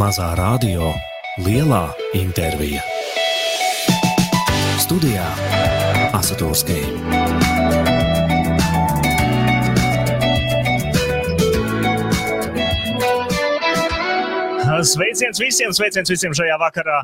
Mazā radio, lielā intervija. Studijā Asatūrskija. Sveiciens visiem, sveiciens visiem šajā vakarā.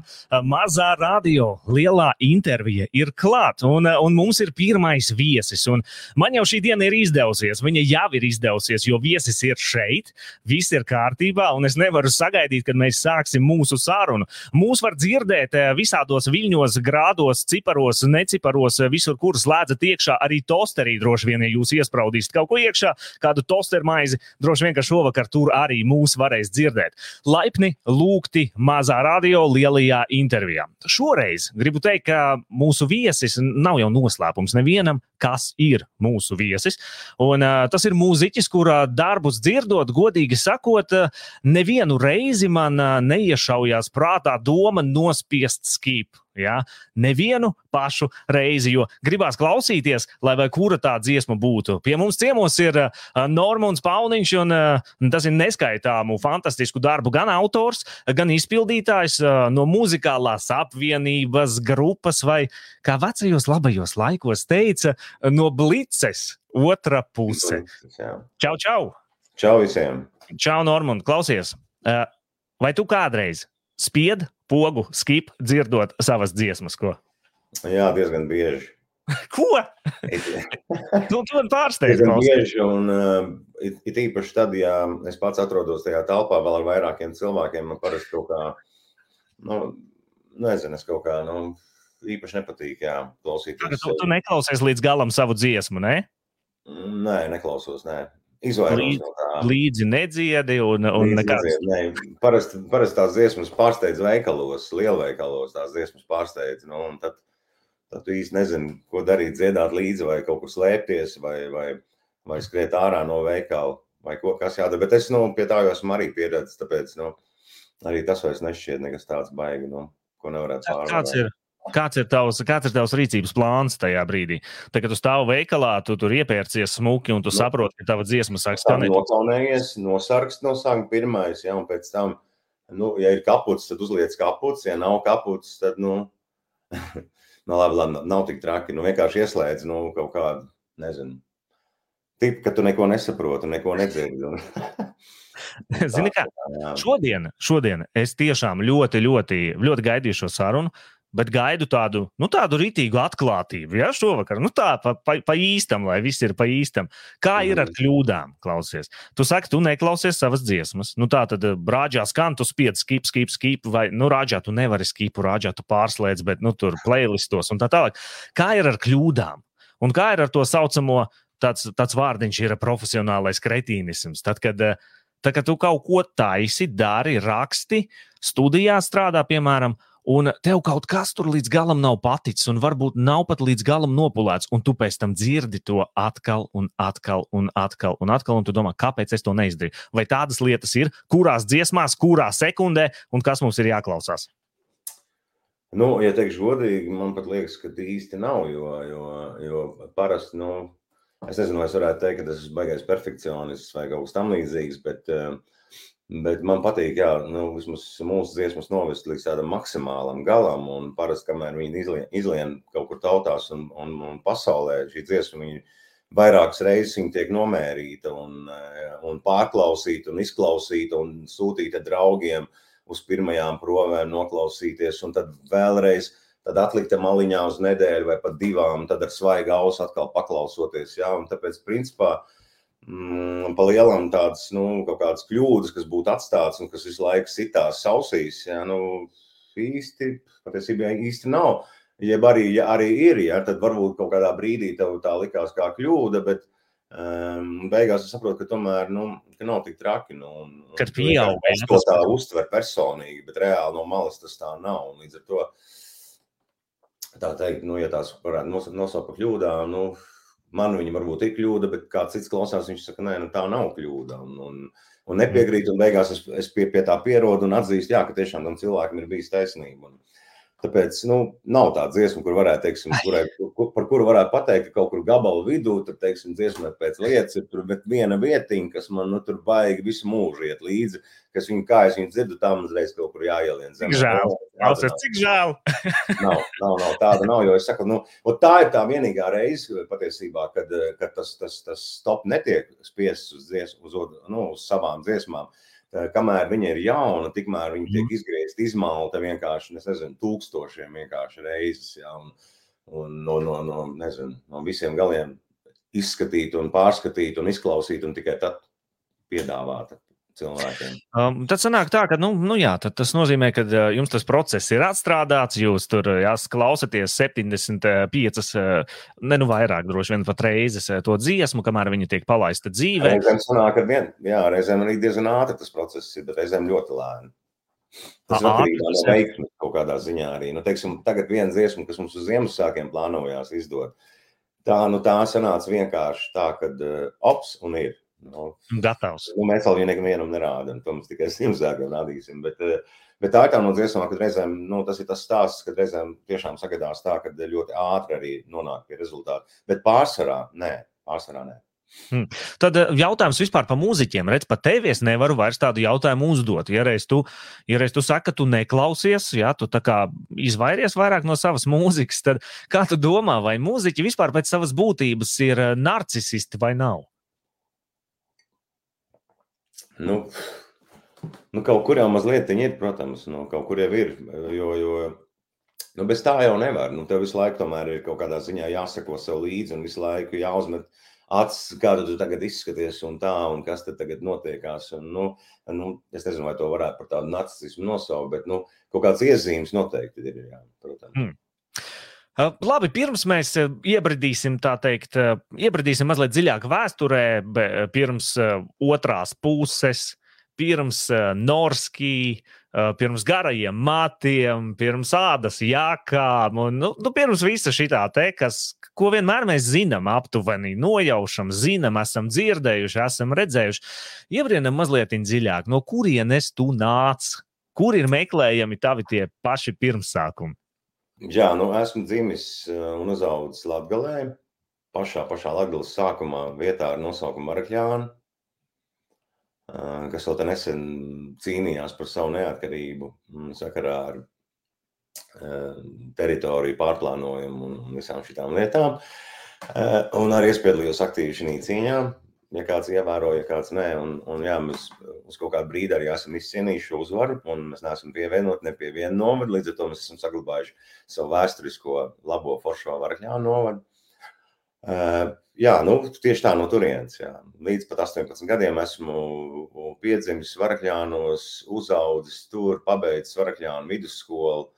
Mazā radio, lielā intervija ir klāta. Un, un mums ir pirmais viesis. Un man jau šī diena ir izdevusies. Viņa jau ir izdevusies, jo viesis ir šeit. Viss ir kārtībā, un es nevaru sagaidīt, kad mēs sāksim mūsu sarunu. Mūs var dzirdēt visādos viļņos, grādos, ciparos, neciparos, visur, kur slēdzat iekšā. Arī tosterī droši vien, ja jūs iespraudīsiet kaut ko iekšā, kādu tostermaizi, droši vien, ka šovakar tur arī mūs varēs dzirdēt. Laipni lūgti mazā radio lielajā intervijā. Šoreiz gribu teikt, ka mūsu viesis nav jau noslēpums nevienam, kas ir mūsu viesis. Un, uh, tas ir mūziķis, kurā darbus dzirdot, godīgi sakot, uh, nevienu reizi man uh, neiešaujās prātā doma nospiest skīpu. Ja? Nevienu pašu reizi, jo gribās klausīties, lai kura tā dziesma būtu. Pie mums ciemos ir uh, Normons Pauniņš, un uh, tas ir neskaitāmu fantastisku darbu gan autors, gan izpildītājs uh, no muzikālās apvienības grupas, vai kā vecajos labajos laikos teica, no blices otra puse. Čau, čau! Čau visiem! Čau, Normund, klausies! Uh, vai tu kādreiz spied pogu, skip, dzirdot savas dziesmas. Ko? Jā, diezgan bieži. Ko? tu, tu man pārsteidz. Diezgan bieži, un uh, it, it īpaši tad, ja es pats atrodos tajā telpā vēl ar vairākiem cilvēkiem, man parasti kaut kā, nu, nezinu, es kaut kā, nu, īpaši nepatīk, jā, klausīties. Tu, tu neklausies līdz galam savu dziesmu, ne? Nē, neklausos, nē. Izvairos Līdz, no tā. līdzi nedziedi un, un Līdzi nedzied, Nē, parasti, parasti tās dziesmas pārsteidz veikalos, lielveikalos. Tās dziesmas pārsteidz. Nu, un tad, tad tu īsti nezini, ko darīt, dziedāt līdzi, vai kaut kur slēpties, vai, vai, vai skriet ārā no veikala, vai ko kas jādara. Bet es nu, pie tā jau esmu arī pieredzējis. Tāpēc nu, arī tas vairs nešķiet nekas tāds baigi, nu, ko nevarētu pārvarēt. Kāds, ir tavs, kāds ir tavs rīcības plāns tajā brīdī? Tad, kad tu stāvi veikalā, tu tur iepērcies smuki un tu Nu, saproti, ka tava dziesma sāk skanēt. nokaunējies, nosargst no sākuma pirmais, ja, un pēc tam, nu, ja ir kaputs, tad uzliec kaputs, ja nav kaputs, tad, nu, nu labi, labi, nav tik traki, nu, vienkārši ieslēdz, nu, kaut kādu, nezinu, tip, ka tu neko nesaproti, neko nedzirdi. un- Zini, kā šodien, šodien es tiešām ļoti, ļoti, ļoti gaidīju šo sarunu. Bet gaidu tādu, nu, tādu rītīgu atklātību. Ja, šovakar, nu, tā pa, pa, pa īstam, lai viss ir pa īstam. Kā ir ar kļūdām, klausies? Tu saki, tu neklausies savas dziesmas. Nu, tā tad rāģā skan, tu spiedzi skip, skip, skip, vai, nu, rāģā tu nevari skipu, rāģā tu pārslēdz, bet, nu, tur playlistos un tā tālāk. Kā ir ar kļūdām? Un kā ir ar to saucamo, tāds, tāds vārdiņš ir profesionālais kretīnisms. Tad, kad eh, Tā kā tu kaut ko taisi, dari, raksti, studijā strādā, piemēram, un tev kaut kas tur līdz galam nav paticis, un varbūt nav pat līdz galam nopulēts, un tu pēc tam dzirdi to atkal un atkal un atkal un atkal, un tu domā, kāpēc es to neizdarīju. Vai tādas lietas ir, kurās dziesmās, kurā sekundē, un kas mums ir jāklausās? Nu, ja teikšu godīgi, man pat liekas, ka īsti nav, jo, jo, jo parasti, nu, es nezinu, vai es varētu teikt, ka tas ir baigais perfekcionists vai kaut kas tam līdzīgs, bet, eh, bet man patīk, jā, nu, mūsu dziesmas novest līdz tādam maksimālam galam, un parasti, kamēr viņi izlien, izlien kaut kur tautās un, un, un pasaulē, šī dziesma, viņi vairākas reizes viņi tiek nomērīta un, un pārklausīta un izklausīta un sūtīta draugiem uz pirmajām provēm noklausīties, un tad vēlreiz tad atlikta maliņā uz nedēļu vai pat divām, tad ar svaigu ausu atkal paklausoties. Jā, un tāpēc, principā, mm, pa lielam tādas, nu, kaut kādas kļūdas, kas būtu atstātas un kas visu laiku sitās ausīs, jā, nu, īsti, patiesībā īsti nav. Jeb arī, ja arī ir, ja, tad varbūt kaut kādā brīdī tev tā likās kā kļūda, bet um, beigās es saprotu, ka tomēr nu, ka nav tik traki. Nu, un, Kad pieaug, ja, to tā uztver personīgi, bet reāli no malas tas tā nav. Un Līdz ar to tā teikt, nu, ja tās varētu nos- nosaukt par kļūdām, nu, man viņa varbūt ir kļūda, bet kāds cits klausās, viņš saka, nē, nu, tā nav kļūda. Un, un, un nepiekrīt, un beigās es, es pie, pie tā pierodu un atzīstu, jā, ka tiešām tam cilvēkam ir bijis taisnība. Un, Tāpēc nu, nav tāda dziesma, kur varētu, teiksim, kurai, kur, par kuru varētu pateikt, ka kaut kur gabalu vidū, tur, teiksim, dziesmai pēc lietas ir tur viena vietiņa, kas man nu, tur baigi visu mūžu iet līdzi, kas viņu kā es viņu dzirdu, tā man uzreiz kaut kur jāielien zemē. Cik žēl. Jāsaka, cik žēl. nav, nav, nav tāda nav, jo es saku, nu, tā ir tā vienīgā reize patiesībā, kad, kad tas, tas, tas stop netiek spiests uz, dzies, uz, nu, uz savām dziesmām. Uh, kamēr viņa ir jauna, tikmēr viņa tiek mhm. izgriezta, izmalta vienkārši, nezinu, tūkstošiem vienkārši reizes. Ja, un, un no, no, no, nezinu, no visiem galiem izskatīt, un pārskatīt un izklausīt, un tikai tad piedāvāt cilvēkiem. Um, tad sanāk tā, ka nu, nu jā, tas nozīmē, ka uh, jums tas process ir atstrādāts, jūs tur uh, jās, klausaties 75, uh, ne nu vairāk, droši vien pat reizes uh, to dziesmu, kamēr viņa tiek palaista dzīvē. Reizēm sanāk ar vien, jā, reizēm arī diezgan ātri tas process ir, bet reizēm ļoti lēni. Tas ir atkarīgs no veiksmes kaut kādā ziņā arī. Nu, teiksim, tagad viena dziesma, kas mums uz Ziemassvētkiem plānojās izdot, tā, nu, tā sanāca vienkārši tā, ka uh, ops un ir. Nu, Gatavs. Nu, mēs vēl nevienam nerādām, to mums tikai Ziemassvētkiem rādīsim. Bet, eh, bet tā ir tā no dziesmām, kad reizēm nu, tas ir tas stāsts, kad reizēm tiešām sagadās tā, ka ļoti ātri arī nonāk pie rezultātu. Bet pārsvarā nē, pārsvarā nē. Hmm. Tad eh, jautājums vispār par mūziķiem. Redz, pat tev es nevaru vairs tādu jautājumu uzdot. Ja reiz tu, ja reiz tu saki, ka tu neklausies, ja tu izvairies vairāk no savas mūzikas, tad kā tu domā, vai mūziķi vispār pēc savas būtības ir eh, narcisisti vai nav? Nu, nu, kaut kur jau mazliet ir, protams, nu, kaut kur jau ir. Jo, jo nu, bez tā jau nevar. Nu, tev visu laiku tomēr ir kaut kādā ziņā jāsako sev līdzi un visu laiku jāuzmet acis, kādu tu tagad izskaties un tā, un kas tad tagad notiekās. Un, nu, nu, es nezinu, vai to varētu par tādu nacismu nosaukt, bet nu, kaut kāds iezīmes noteikti ir. Jā, protams. Hmm. Labi, pirms mēs iebradīsim, tā teikt, iebradīsim mazliet dziļāk vēsturē, pirms otrās puses, pirms Norskī, pirms garajiem matiem, pirms ādas jākām, un nu, nu, pirms visa šī tā kas, ko vienmēr mēs zinām, aptuveni nojaušam, zinām, esam dzirdējuši, esam redzējuši. Iebrienam mazliet dziļāk, no kurienes tu nāc, kur ir meklējami tavi tie paši pirmsākumi. Jā, nu esmu dzimis eh, un uzaugusi Latvijā. Pašā, pašā Latvijas sākumā vietā ar nosaukumu Marakļāna, eh, kas vēl nesen cīnījās par savu neatkarību sakarā ar eh, teritoriju pārplānojumu un visām šīm lietām. Un arī es piedalījos aktīvi šajā cīņā ja kāds ievēroja, ja kāds nē. Un, un jā, mēs uz kaut kādu brīdi arī esam izcīnījuši šo uzvaru, un mēs neesam pievienoti ne pie viena novada. Līdz ar to mēs esam saglabājuši savu vēsturisko labo foršo varakļānu novadu. Uh, jā, nu, tieši tā no turienes. Jā. Līdz pat 18 gadiem esmu piedzimis Varakļānos, uzaudzis tur, pabeidzis Varakļānu vidusskolu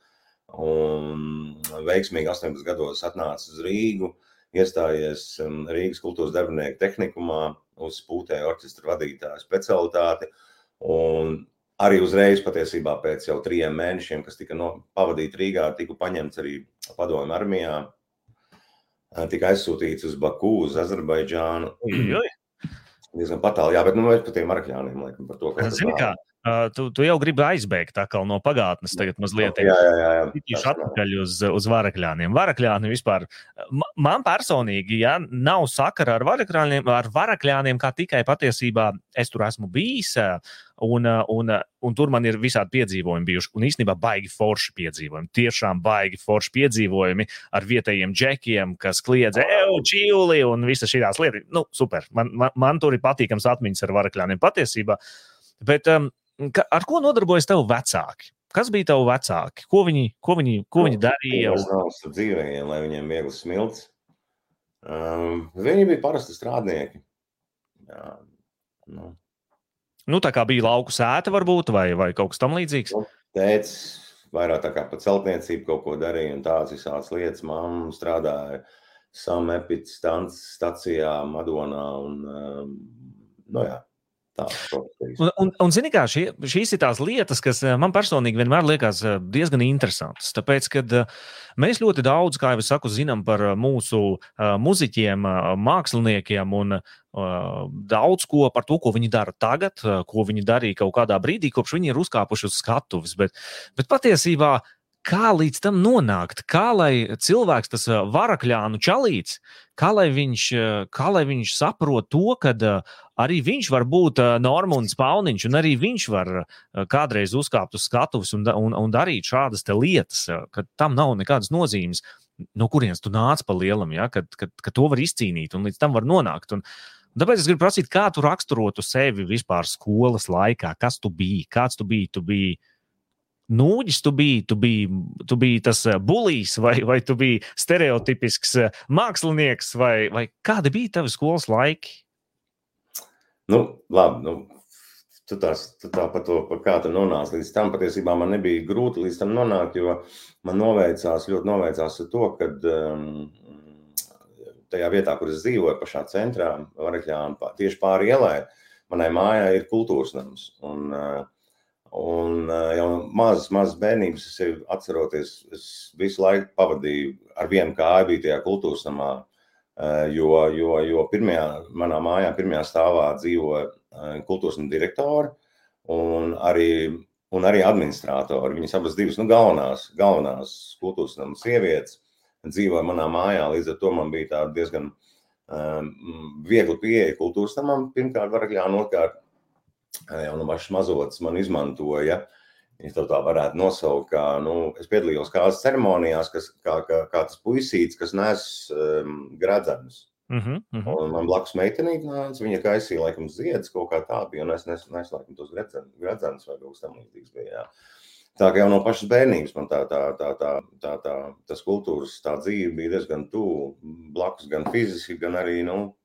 un veiksmīgi 18 gados atnācis uz Rīgu. Uh, iestājies um, Rīgas kultūras darbinieku tehnikumā uz pūtēju orķestra vadītāja specialitāti. Un arī uzreiz, patiesībā pēc jau trijiem mēnešiem, kas tika no, pavadīti Rīgā, tika paņemts arī padomju armijā, tika aizsūtīts uz Baku, uz Azerbaidžānu. Diezgan patāli, jā, bet nu, mēs par tiem marakļāniem laikam par to. Zini, kā, Uh, tu, tu jau gribi aizbēgt no pagātnes, tagad mazliet. Tīši atpakaļ uz, uz varakļāniem. Varakļāni vispār, man personīgi, ja nav sakara ar varakļāniem, ar varakļāniem kā tikai patiesībā es tur esmu bijis, un, un, un tur man ir visādi piedzīvojumi bijuši, un īstenībā baigi forši piedzīvojumi. Tiešām baigi forši piedzīvojumi ar vietējiem džekiem, kas kliedz, eju, čīli, un visas šīs lietas. Nu, super, man, man, man tur ir patīkams atmiņas ar varakļāniem patiesībā. Bet um, Ka, ar ko nodarbojas tev vecāki? Kas bija tavi vecāki? Ko viņi, ko viņi, ko viņi darīja? Tas nav uz dzīvējiem, lai viņiem viegli smilts. Um, viņi bija parasti strādnieki. Jā, nu. Nu, tā kā bija lauku sēta, varbūt, vai, vai kaut kas tamlīdzīgs. Nu, tēvs vairāk tā kā pa celtniecību kaut ko darīja, un tādas visādas lietas. Māma strādāja Samepits stacijā, Madonā. Un, um, nu, jā, Un, un, un zini, kā šie, šīs ir tās lietas, kas eh, man personīgi vienmēr liekas eh, diezgan interesantas. Tāpēc, kad eh, mēs ļoti daudz, kā jau es saku, zinām par mūsu muzeķiem, māksliniekiem un daudz ko par to, ko viņi dara tagad, ko viņi darīja kaut kādā brīdī, kopš viņi ir uzkāpuši uz skatuves. Bet, bet patiesībā kā līdz tam nonākt? Kā lai cilvēks, tas varakļānu čalīts, kā lai viņš, kā lai viņš saprot to, ka arī viņš var būt Normons Pauniņš, un arī viņš var kādreiz uzkāpt uz skatuves un, un, un darīt šādas lietas, ka tam nav nekādas nozīmes. No kurienes tu nāc pa lielam, ja, kad, kad, kad to var izcīnīt un līdz tam var nonākt. Un, Tāpēc es gribu prasīt, kā tu raksturotu sevi vispār skolas laikā, kas tu biji, kāds tu biji. Tu biji nūģis tu biji, tu biji, tu biji tas bulijs, vai, vai tu biji stereotipisks mākslinieks, vai, vai kādi bija tavi skolas laiki? Nu, labi, nu, tu, tās, tu tā par to, par kā tu nonāci līdz tam, patiesībā man nebija grūti līdz tam nonākt, jo man noveicās, ļoti noveicās ar to, ka um, tajā vietā, kur es dzīvoju, pašā centrā, Varakļāna, tieši pāri ielai, manai mājai ir kultūras nams. Un, uh, Un jau mazas, mazas bērnības es atceros, es visu laiku pavadīju ar vienu kāju, bija tajā kultūras namā. Jo, jo, jo pirmajā, manā mājā, pirmajā stāvā dzīvoja kultūras nama direktori un arī, un arī administratori. Viņas abas divas nu, galvenās, galvenās kultūras nama sievietes dzīvoja manā mājā. Līdz ar to man bija diezgan um, viegli pieeja kultūras namam. Pirmkārt, varakļā, otrkārt, jau no pašas mazotas man izmantoja. Ja tā varētu nosaukt, kā nu, es piedalījos kādas ceremonijās, kas, kā, kā, kā tas puisīts, kas nes um, gradzenus. Uh -huh, uh -huh. Un man blakus meitenīte nāca, viņa kaisīja laikam ziedus, kaut kā tā bija, un es nesu nes, laikam tos gradzenus vai kaut kas tam līdzīgs bija. Jā. Tā kā jau no pašas bērnības man tā, tā, tā, tā, tā, tā tas kultūras tā dzīve bija diezgan tuvu, blakus gan fiziski, gan arī, nu,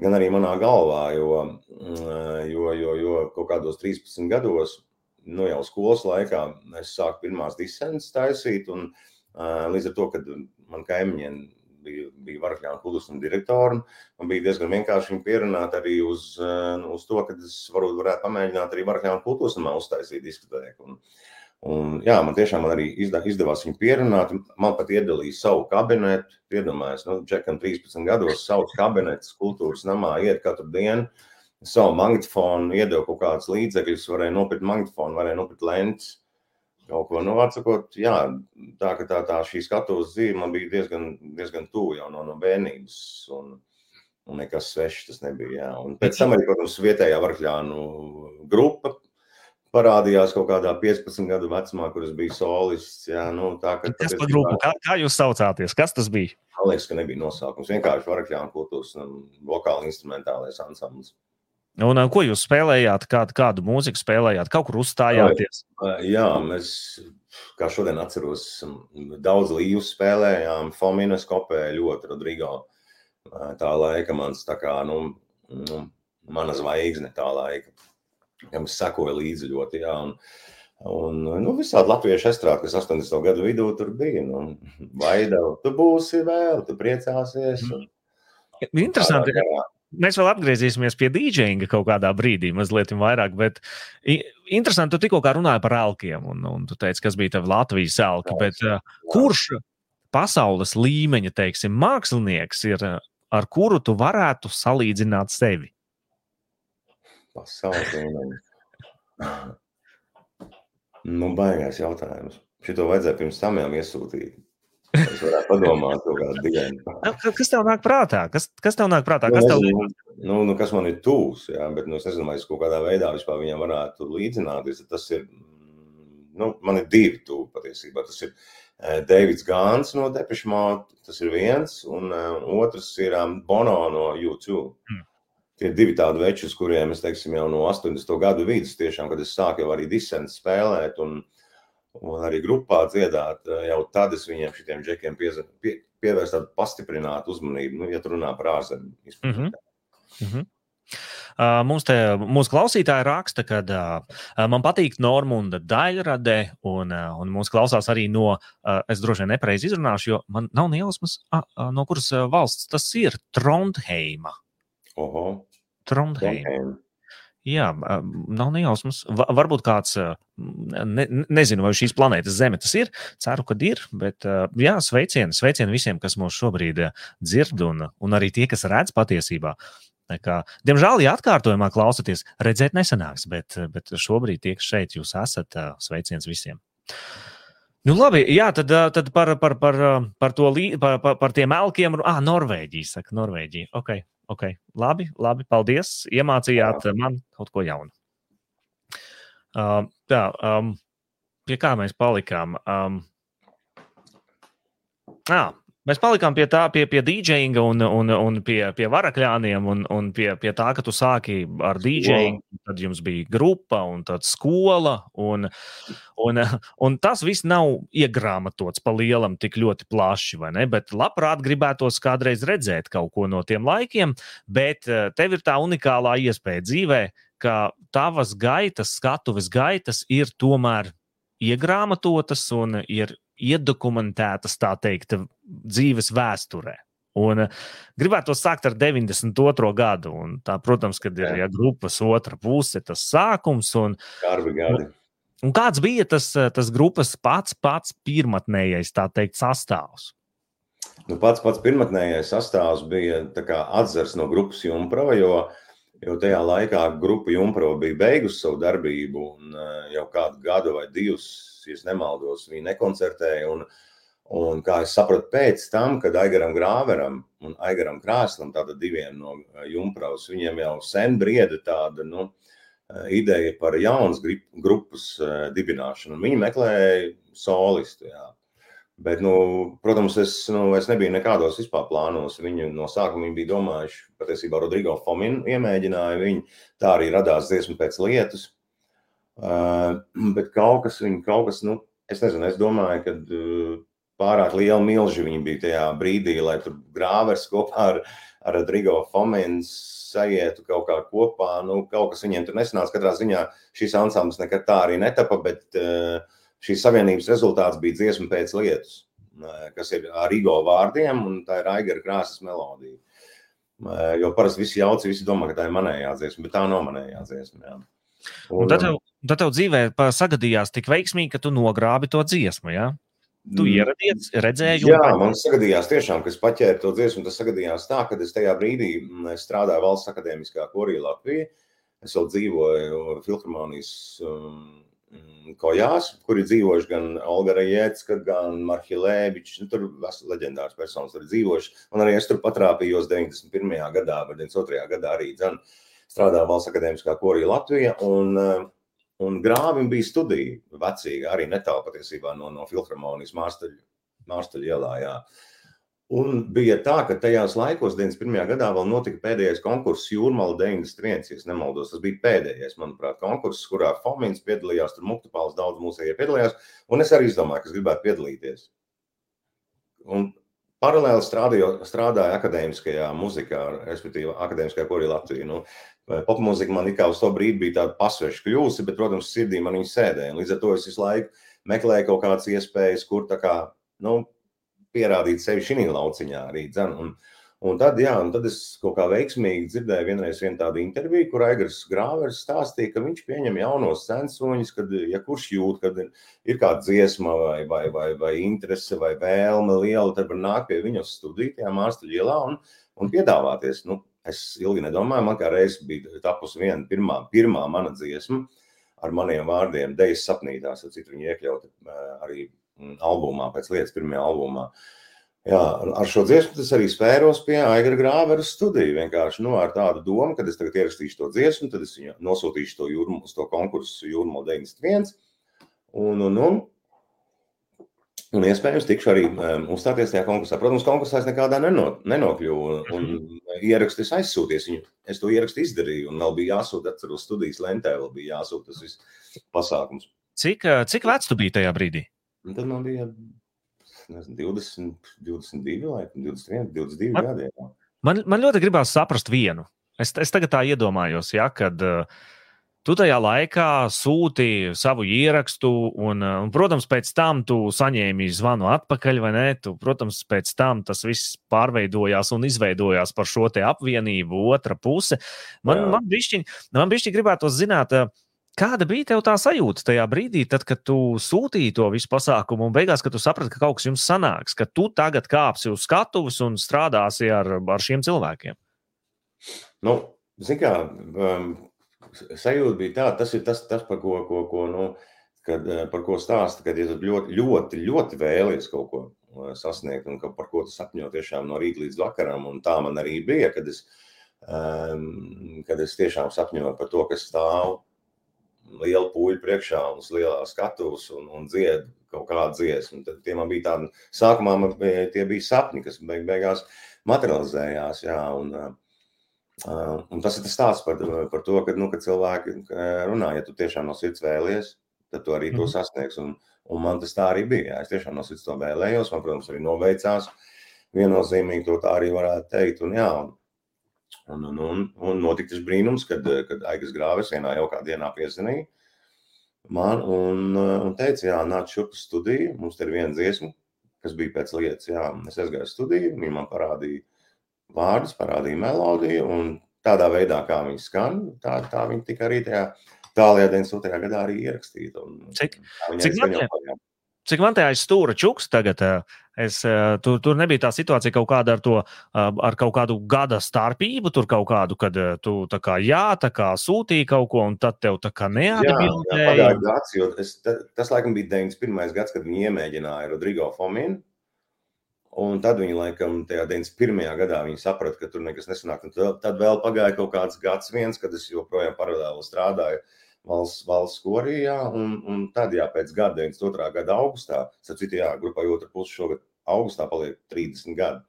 gan arī manā galvā, jo, mm, jo, jo, jo kaut kādos 13 gados, nu jau skolas laikā, es sāku pirmās disences taisīt, un līdz ar to, kad man kaimiņiem bija, bija Varakļāna klusuma direktori, man bija diezgan vienkārši viņu pierunāt arī uz, uz to, ka es varbūt varētu pamēģināt arī Varakļāna klusumā uztaisīt diskotēku. Un, Un, jā, man tiešām man arī izdevās viņu pierunāt. Man pat iedalīja savu kabinetu. Iedomājieties, nu, Džekam 13 gados savs kabinets kultūras namā iet katru dienu. Savu magnetofonu iedeva kaut kādus līdzekļus, varēja nopirkt magnetofonu, varēja nopirkt lentes. Kaut ko, nu, atsakot, jā, tā ka tā, tā šī skatuves dzīve man bija diezgan, diezgan tuvu jau no, no bērnības. Un, un nekas svešs tas nebija. Jā. Un pēc tam arī, protams, vietējā varkļānu grupa parādījās kaut kādā 15 gadu vecumā, kur es biju solists. Jā, nu, tā, ka, kas par grupu? Kā, kā jūs saucāties? Kas tas bija? Man liekas, ka nebija nosaukums. Vienkārši varakļāna kultūras un vokāli instrumentālais ansamblis. Un, ko jūs spēlējāt? Kādu, kādu mūziku spēlējāt? Kaut kur uzstājāties? Jā, mēs, kā šodien atceros, daudz līniju spēlējām. Fomīnas kopēja ļoti Rodrigo. Tā laika mans, tā kā, nu, nu mana zvaigzne tā laika kam es sekoju līdzi ļoti. Jā, un, Un, nu, visādi latviešu estrādi, kas 80. gadu vidū tur bija. Nu, Vaida, tu būsi vēl, tu priecāsies. Un... Interesanti. Mēs vēl atgriezīsimies pie dīdžinga kaut kādā brīdī, mazliet vairāk. Bet interesanti, tu tikko runāji par elkiem, un, un tu teici, kas bija tavi Latvijas elki. Bet, uh, kurš pasaules līmeņa, teiksim, mākslinieks ir, ar kuru tu varētu salīdzināt sevi? Pasaules līmenī. Nu, baigais jautājums. Šito vajadzēja pirms tam jau iesūtīt. Es varētu padomāt, diena. Kas tev nāk prātā? Kas, kas tev nāk prātā? Kas, nu, tev... nu, nu, kas man ir tūs, jā, bet nu, es nezinu, vai es kaut kādā veidā vispār viņam varētu līdzināties. Tas ir, nu, man ir divi tūri patiesībā. Tas ir uh, Deivids Gāns no Depešmā, tas ir viens, un uh, otrs ir um, Bono no YouTube. Hmm tie divi tādi veči, uz kuriem es teiksim, jau no 80. gadu vidus, tiešām, kad es sāku arī disentu spēlēt un, un arī grupā dziedāt, jau tad es viņiem šitiem džekiem pieza, pie, pievērstu tādu pastiprinātu uzmanību, nu, ja tu runā par ārzemju. Mm -hmm. Mm -hmm. Uh, mums te, mūsu klausītāji raksta, ka uh, man patīk Normunda daļrade, un, uh, un mūsu klausās arī no, es droši vien nepareizi izrunāšu, jo man nav nejausmas, no kuras valsts tas ir Trondheima. Oho. Trondheim. Jā, nav nejausmas. Varbūt kāds, ne, nezinu, vai šīs planētas Zeme tas ir. Ceru, ka ir. Bet, jā, sveicieni, sveicieni visiem, kas mūs šobrīd dzird, un, un arī tie, kas redz patiesībā. Kā, diemžēl, ja atkārtojumā klausaties, redzēt nesanāks, bet, bet šobrīd tie, kas šeit jūs esat, sveiciens visiem. Nu, labi, jā, tad, tad par, par, par, par, to, par, par, par tiem elkiem. Ah, Norvēģija, saka, Norvēģija. Ok, ok. Labi, labi, paldies. Iemācījāt jā. man kaut ko jaunu. Uh, tā, um, pie kā mēs palikām? Um, ah, Mēs palikām pie tā, pie, pie DJinga un, un, un pie, pie varakļāniem, un, un pie, pie tā, ka tu sāki ar DJingu, tad jums bija grupa un tad skola. Un, un, un tas viss nav iegrāmatots pa lielam tik ļoti plaši, vai ne? Bet labprāt gribētos kādreiz redzēt kaut ko no tiem laikiem, bet eh, tev ir tā unikālā iespēja dzīvē, ka tavas gaitas, skatuves gaitas ir tomēr iegrāmatotas un ir iedokumentētas, tā teikt, dzīves vēsturē. Un uh, gribētu sākt ar 92. gadu. Un tā, protams, kad ir ja, grupas otra puse, tas sākums. Un, un, un kāds bija tas, eh, tas grupas pats, pats pirmotnējais, tā teikt, sastāvs? Nu, pats pats pirmotnējais sastāvs bija atzars no grupas Junkrava, jo, jo tajā laikā grupa Junkrava bija beigusi savu darbību un uh, jau kādu gadu vai divus ja nemaldos, viņi nekoncertēja. Un, un kā es sapratu, pēc tam, kad Aigaram Grāveram un Aigaram Krāslam, tātad diviem no eh, Jumpraus, viņiem jau sen brieda tāda, nu, eh, ideja par jaunas grupas dibināšanu. Viņi meklēja solistu. Jā. Bet, nu, protams, es, nu, es nebiju nekādos vispār plānos. Viņi no sākuma bija domājuši, patiesībā Rodrigo Fominu iemēģināja viņu. Tā arī radās dziesma pēc lietas. Uh, bet kaut kas, viņa, kaut kas, nu, es nezinu, es domāju, ka uh, pārāk liela milži viņa bija tajā brīdī, lai tur grāvers kopā ar, ar Rodrigo Fomins sajietu kaut kā kopā. Nu, kaut kas viņiem tur nesanāca. Katrā ziņā šīs ansamblis nekad tā arī netapa, bet uh, šīs savienības rezultāts bija dziesma pēc lietas, kas ir ar Rigo vārdiem, un tā ir Aigara krāsas melodija. Jo parasti visi jauci, visi domā, ka tā ir manējā dziesma, bet tā nav manējā dziesma. Jā. Un, un tad, tev, tad tev dzīvē sagadījās tik veiksmīgi, ka tu nogrābi to dziesmu. Ja? Tu mm. ieradies, redzēji, Jā, un... man sagadījās tiešām, ka es paķēru to dziesmu. Tas sagadījās tā, ka es tajā brīdī strādāju Valsts akadēmiskā korī Latvijā. Es vēl dzīvoju Filharmonijas um, kojās, kur ir dzīvojuši gan Olga Rajecka, gan Marhija Lēbičs. Nu, tur ir leģendārs personis, tur dzīvojuši. Un arī es tur patrāpījos 91. gadā, vai 92. gadā arī dzēnu strādāja Valsts akadēmiskā korī Latvija. Un, eh, un grāvim bija studija vecīga, arī netālu patiesībā no, no Filharmonijas Mārstaļa ielā. Jā. Un bija tā, ka tajās laikos, 91. gadā, vēl notika pēdējais konkurss Jūrmāla 91. Ja nemaldos, tas bija pēdējais, manuprāt, konkurss, kurā Fomins piedalījās, tur Muktupāls daudz mūsējie piedalījās, un es arī izdomāju, ka es gribētu piedalīties. Un paralēli strādāju, strādāju akadēmiskajā muzikā, respektīvi akadēmiskajā korī Latvijā. Nu, Popmūzika man kā uz to brīdi bija tāda pasveša kļūsi, bet, protams, sirdī man viņa sēdēja. Līdz ar to es visu laiku meklēju kaut kādas iespējas, kur kā, nu, pierādīt sevi šī lauciņā arī. Dzen. Un, un tad, jā, un tad es kaut kā veiksmīgi dzirdēju vienreiz vienu tādu interviju, kur Aigars Grāvers stāstīja, ka viņš pieņem jaunos censoņus, kad, ja kurš jūt, kad ir, ir kāda dziesma vai, vai, vai, vai interese vai vēlme liela, tad var nākt pie viņas studiju tajā māstu ielā un, un piedāvāties. Nu, Es ilgi nedomāju, man kā reiz bija tapusi viena pirmā, pirmā mana dziesma ar maniem vārdiem, Dejas sapnītās, ar citu viņu iekļaut arī mm, albumā, pēc lietas pirmajā albumā. Jā, ar šo dziesmu tas arī spēros pie Aigra Grāvera studiju. Vienkārši nu, ar tādu domu, ka es tagad ierakstīšu to dziesmu, tad es viņu nosūtīšu to, jūrmu, to konkursu Jūrmo 91. Un, un, un Un iespējams, tikšu arī um, uzstāties tajā konkursā. Protams, konkursā es nekādā neno, nenokļuvu. Un mhm. ierakstu es aizsūties viņu. Es to ierakstu izdarīju, un vēl bija jāsūta, atceros, studijas lentē, vēl bija jāsūta tas viss pasākums. Cik, cik vecs tu biji tajā brīdī? Un tad man bija nezinu, 20, 22, laikam, 21, 22 man, gadi. Jā. Man, man ļoti gribās saprast vienu. Es, es tagad tā iedomājos, ja, kad uh, Tu tajā laikā sūtīji savu ierakstu, un, un, protams, pēc tam tu saņēmi zvanu atpakaļ, vai ne? Tu, protams, pēc tam tas viss pārveidojās un izveidojās par šo te apvienību, otra puse. Man, Jā. man bišķiņ, man bišķiņ gribētu zināt, Kāda bija tev tā sajūta tajā brīdī, tad, kad tu sūtīji to visu pasākumu, un beigās, kad tu saprati, ka kaut kas jums sanāks, ka tu tagad kāpsi uz skatuves un strādāsi ar, ar šiem cilvēkiem? Nu, Ziniet, kā um, sajūta bija tāda, tas ir tas, tas par ko, ko, ko nu, kad, eh, par ko stāsta, kad ja ļoti, ļoti, ļoti vēlies kaut ko eh, sasniegt un ka, par ko tu sapņo tiešām no rīta līdz vakaram. Un tā man arī bija, kad es, um, kad es tiešām sapņoju par to, kas stāv liela puļu priekšā un uz lielā skatuves un, un dzied kaut kādu dziesmu. Tad tie man bija tādi, sākumā man bija, tie bija sapņi, kas beig, beigās materializējās. Jā, un, uh, un tas ir tas stāsts par, par to, ka, nu, kad cilvēki runā, ja tu tiešām no sirds vēlies, tad tu arī to mhm. sasniegs. Un, un man tas tā arī bija. Jā. Es tiešām no sirds to vēlējos. Man, protams, arī noveicās. Viennozīmīgi to tā arī varētu teikt. Un, jā, un, un, un, un, un notika tas brīnums, kad, kad Aigas grāvis vienā jaukā dienā piezinīja man un, un teica, jā, nāc šurp uz studiju. Mums te ir viena dziesma, kas bija pēc lietas. Jā, es aizgāju studiju, viņi man parādīja vārdus, parādīja melodiju. Un tādā veidā, kā viņi skan, tā, tā viņi tika arī tajā tālākajā 92. gadā arī ierakstīta. Cik cik man, cik man te aiz stūra čuks tagad? Es, tur, tur nebija tā situācija kaut kāda ar, to, ar kaut kādu gada starpību, tur kaut kādu, kad tu tā kā jā, tā kā sūtīji kaut ko, un tad tev tā kā neatbildēja. Jā, jā gads, jo es, tas laikam bija 91. gads, kad viņi iemēģināja Rodrigo Fominu. Un tad viņi, laikam, tajā 91. gadā saprata, ka tur nekas nesanāk. Tad, tad vēl pagāja kaut kāds gads, viens, kad es joprojām paralēli strādāju valsts, valsts korijā. Un, un tad, jā, pēc gada, 92. gada augustā, sapratu, jā, grupai otrā pusē šogad augustā paliek 30 gadi.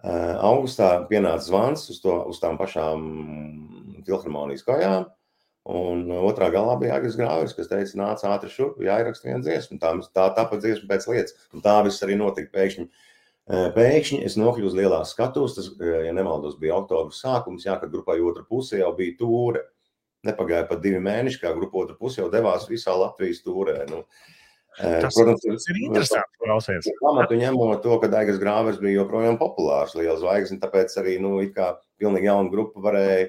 Uh, augustā pienāca zvans uz, to, uz tām pašām filharmonijas kājām. Un otrā galā bija Agris Grāvis, kas teica, nāc ātri šurp, jāieraksta viena dziesma. Tā, tā tāpat dziesma pēc lietas. Un tā viss arī notika pēkšņi. Pēkšņi es nokļuvu uz lielās skatuves, tas, ja nemaldos, bija oktobra sākums, jā, kad grupai otra pusē jau bija tūre. Nepagāja pat divi mēneši, kā grupa otra pusē jau devās visā Latvijas tūrē. Nu, Tas, Protams, tas ir interesanti. Klausies. Pamatu ņemot to, ka Daigas Grāvers bija joprojām populārs, liels zvaigznes, tāpēc arī, nu, kā pilnīgi jauna grupa varēja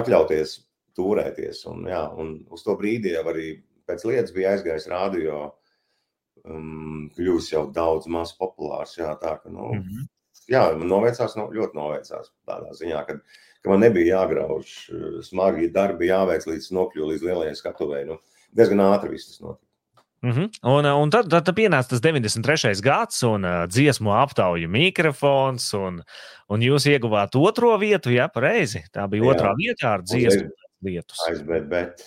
atļauties turēties. Un, jā, un uz to brīdi jau arī pēc lietas bija aizgājis rādio, um, kļūst jau daudz maz populārs. Jā, tā ka, nu, mm -hmm. jā man noveicās, no, ļoti noveicās tādā ziņā, ka, ka man nebija jāgrauž smagi darbi, jāveic līdz nokļūt līdz lielajai skatuvei. Nu, diezgan ātri viss tas notika. Mm -hmm. Un, un tad, tad, pienāca tas 93. gads, un uh, dziesmu aptauja mikrofons, un, un jūs ieguvāt otro vietu, ja pareizi. Tā bija Jā. otrā vietā ar dziesmu lietus. Aizbēgt, bet.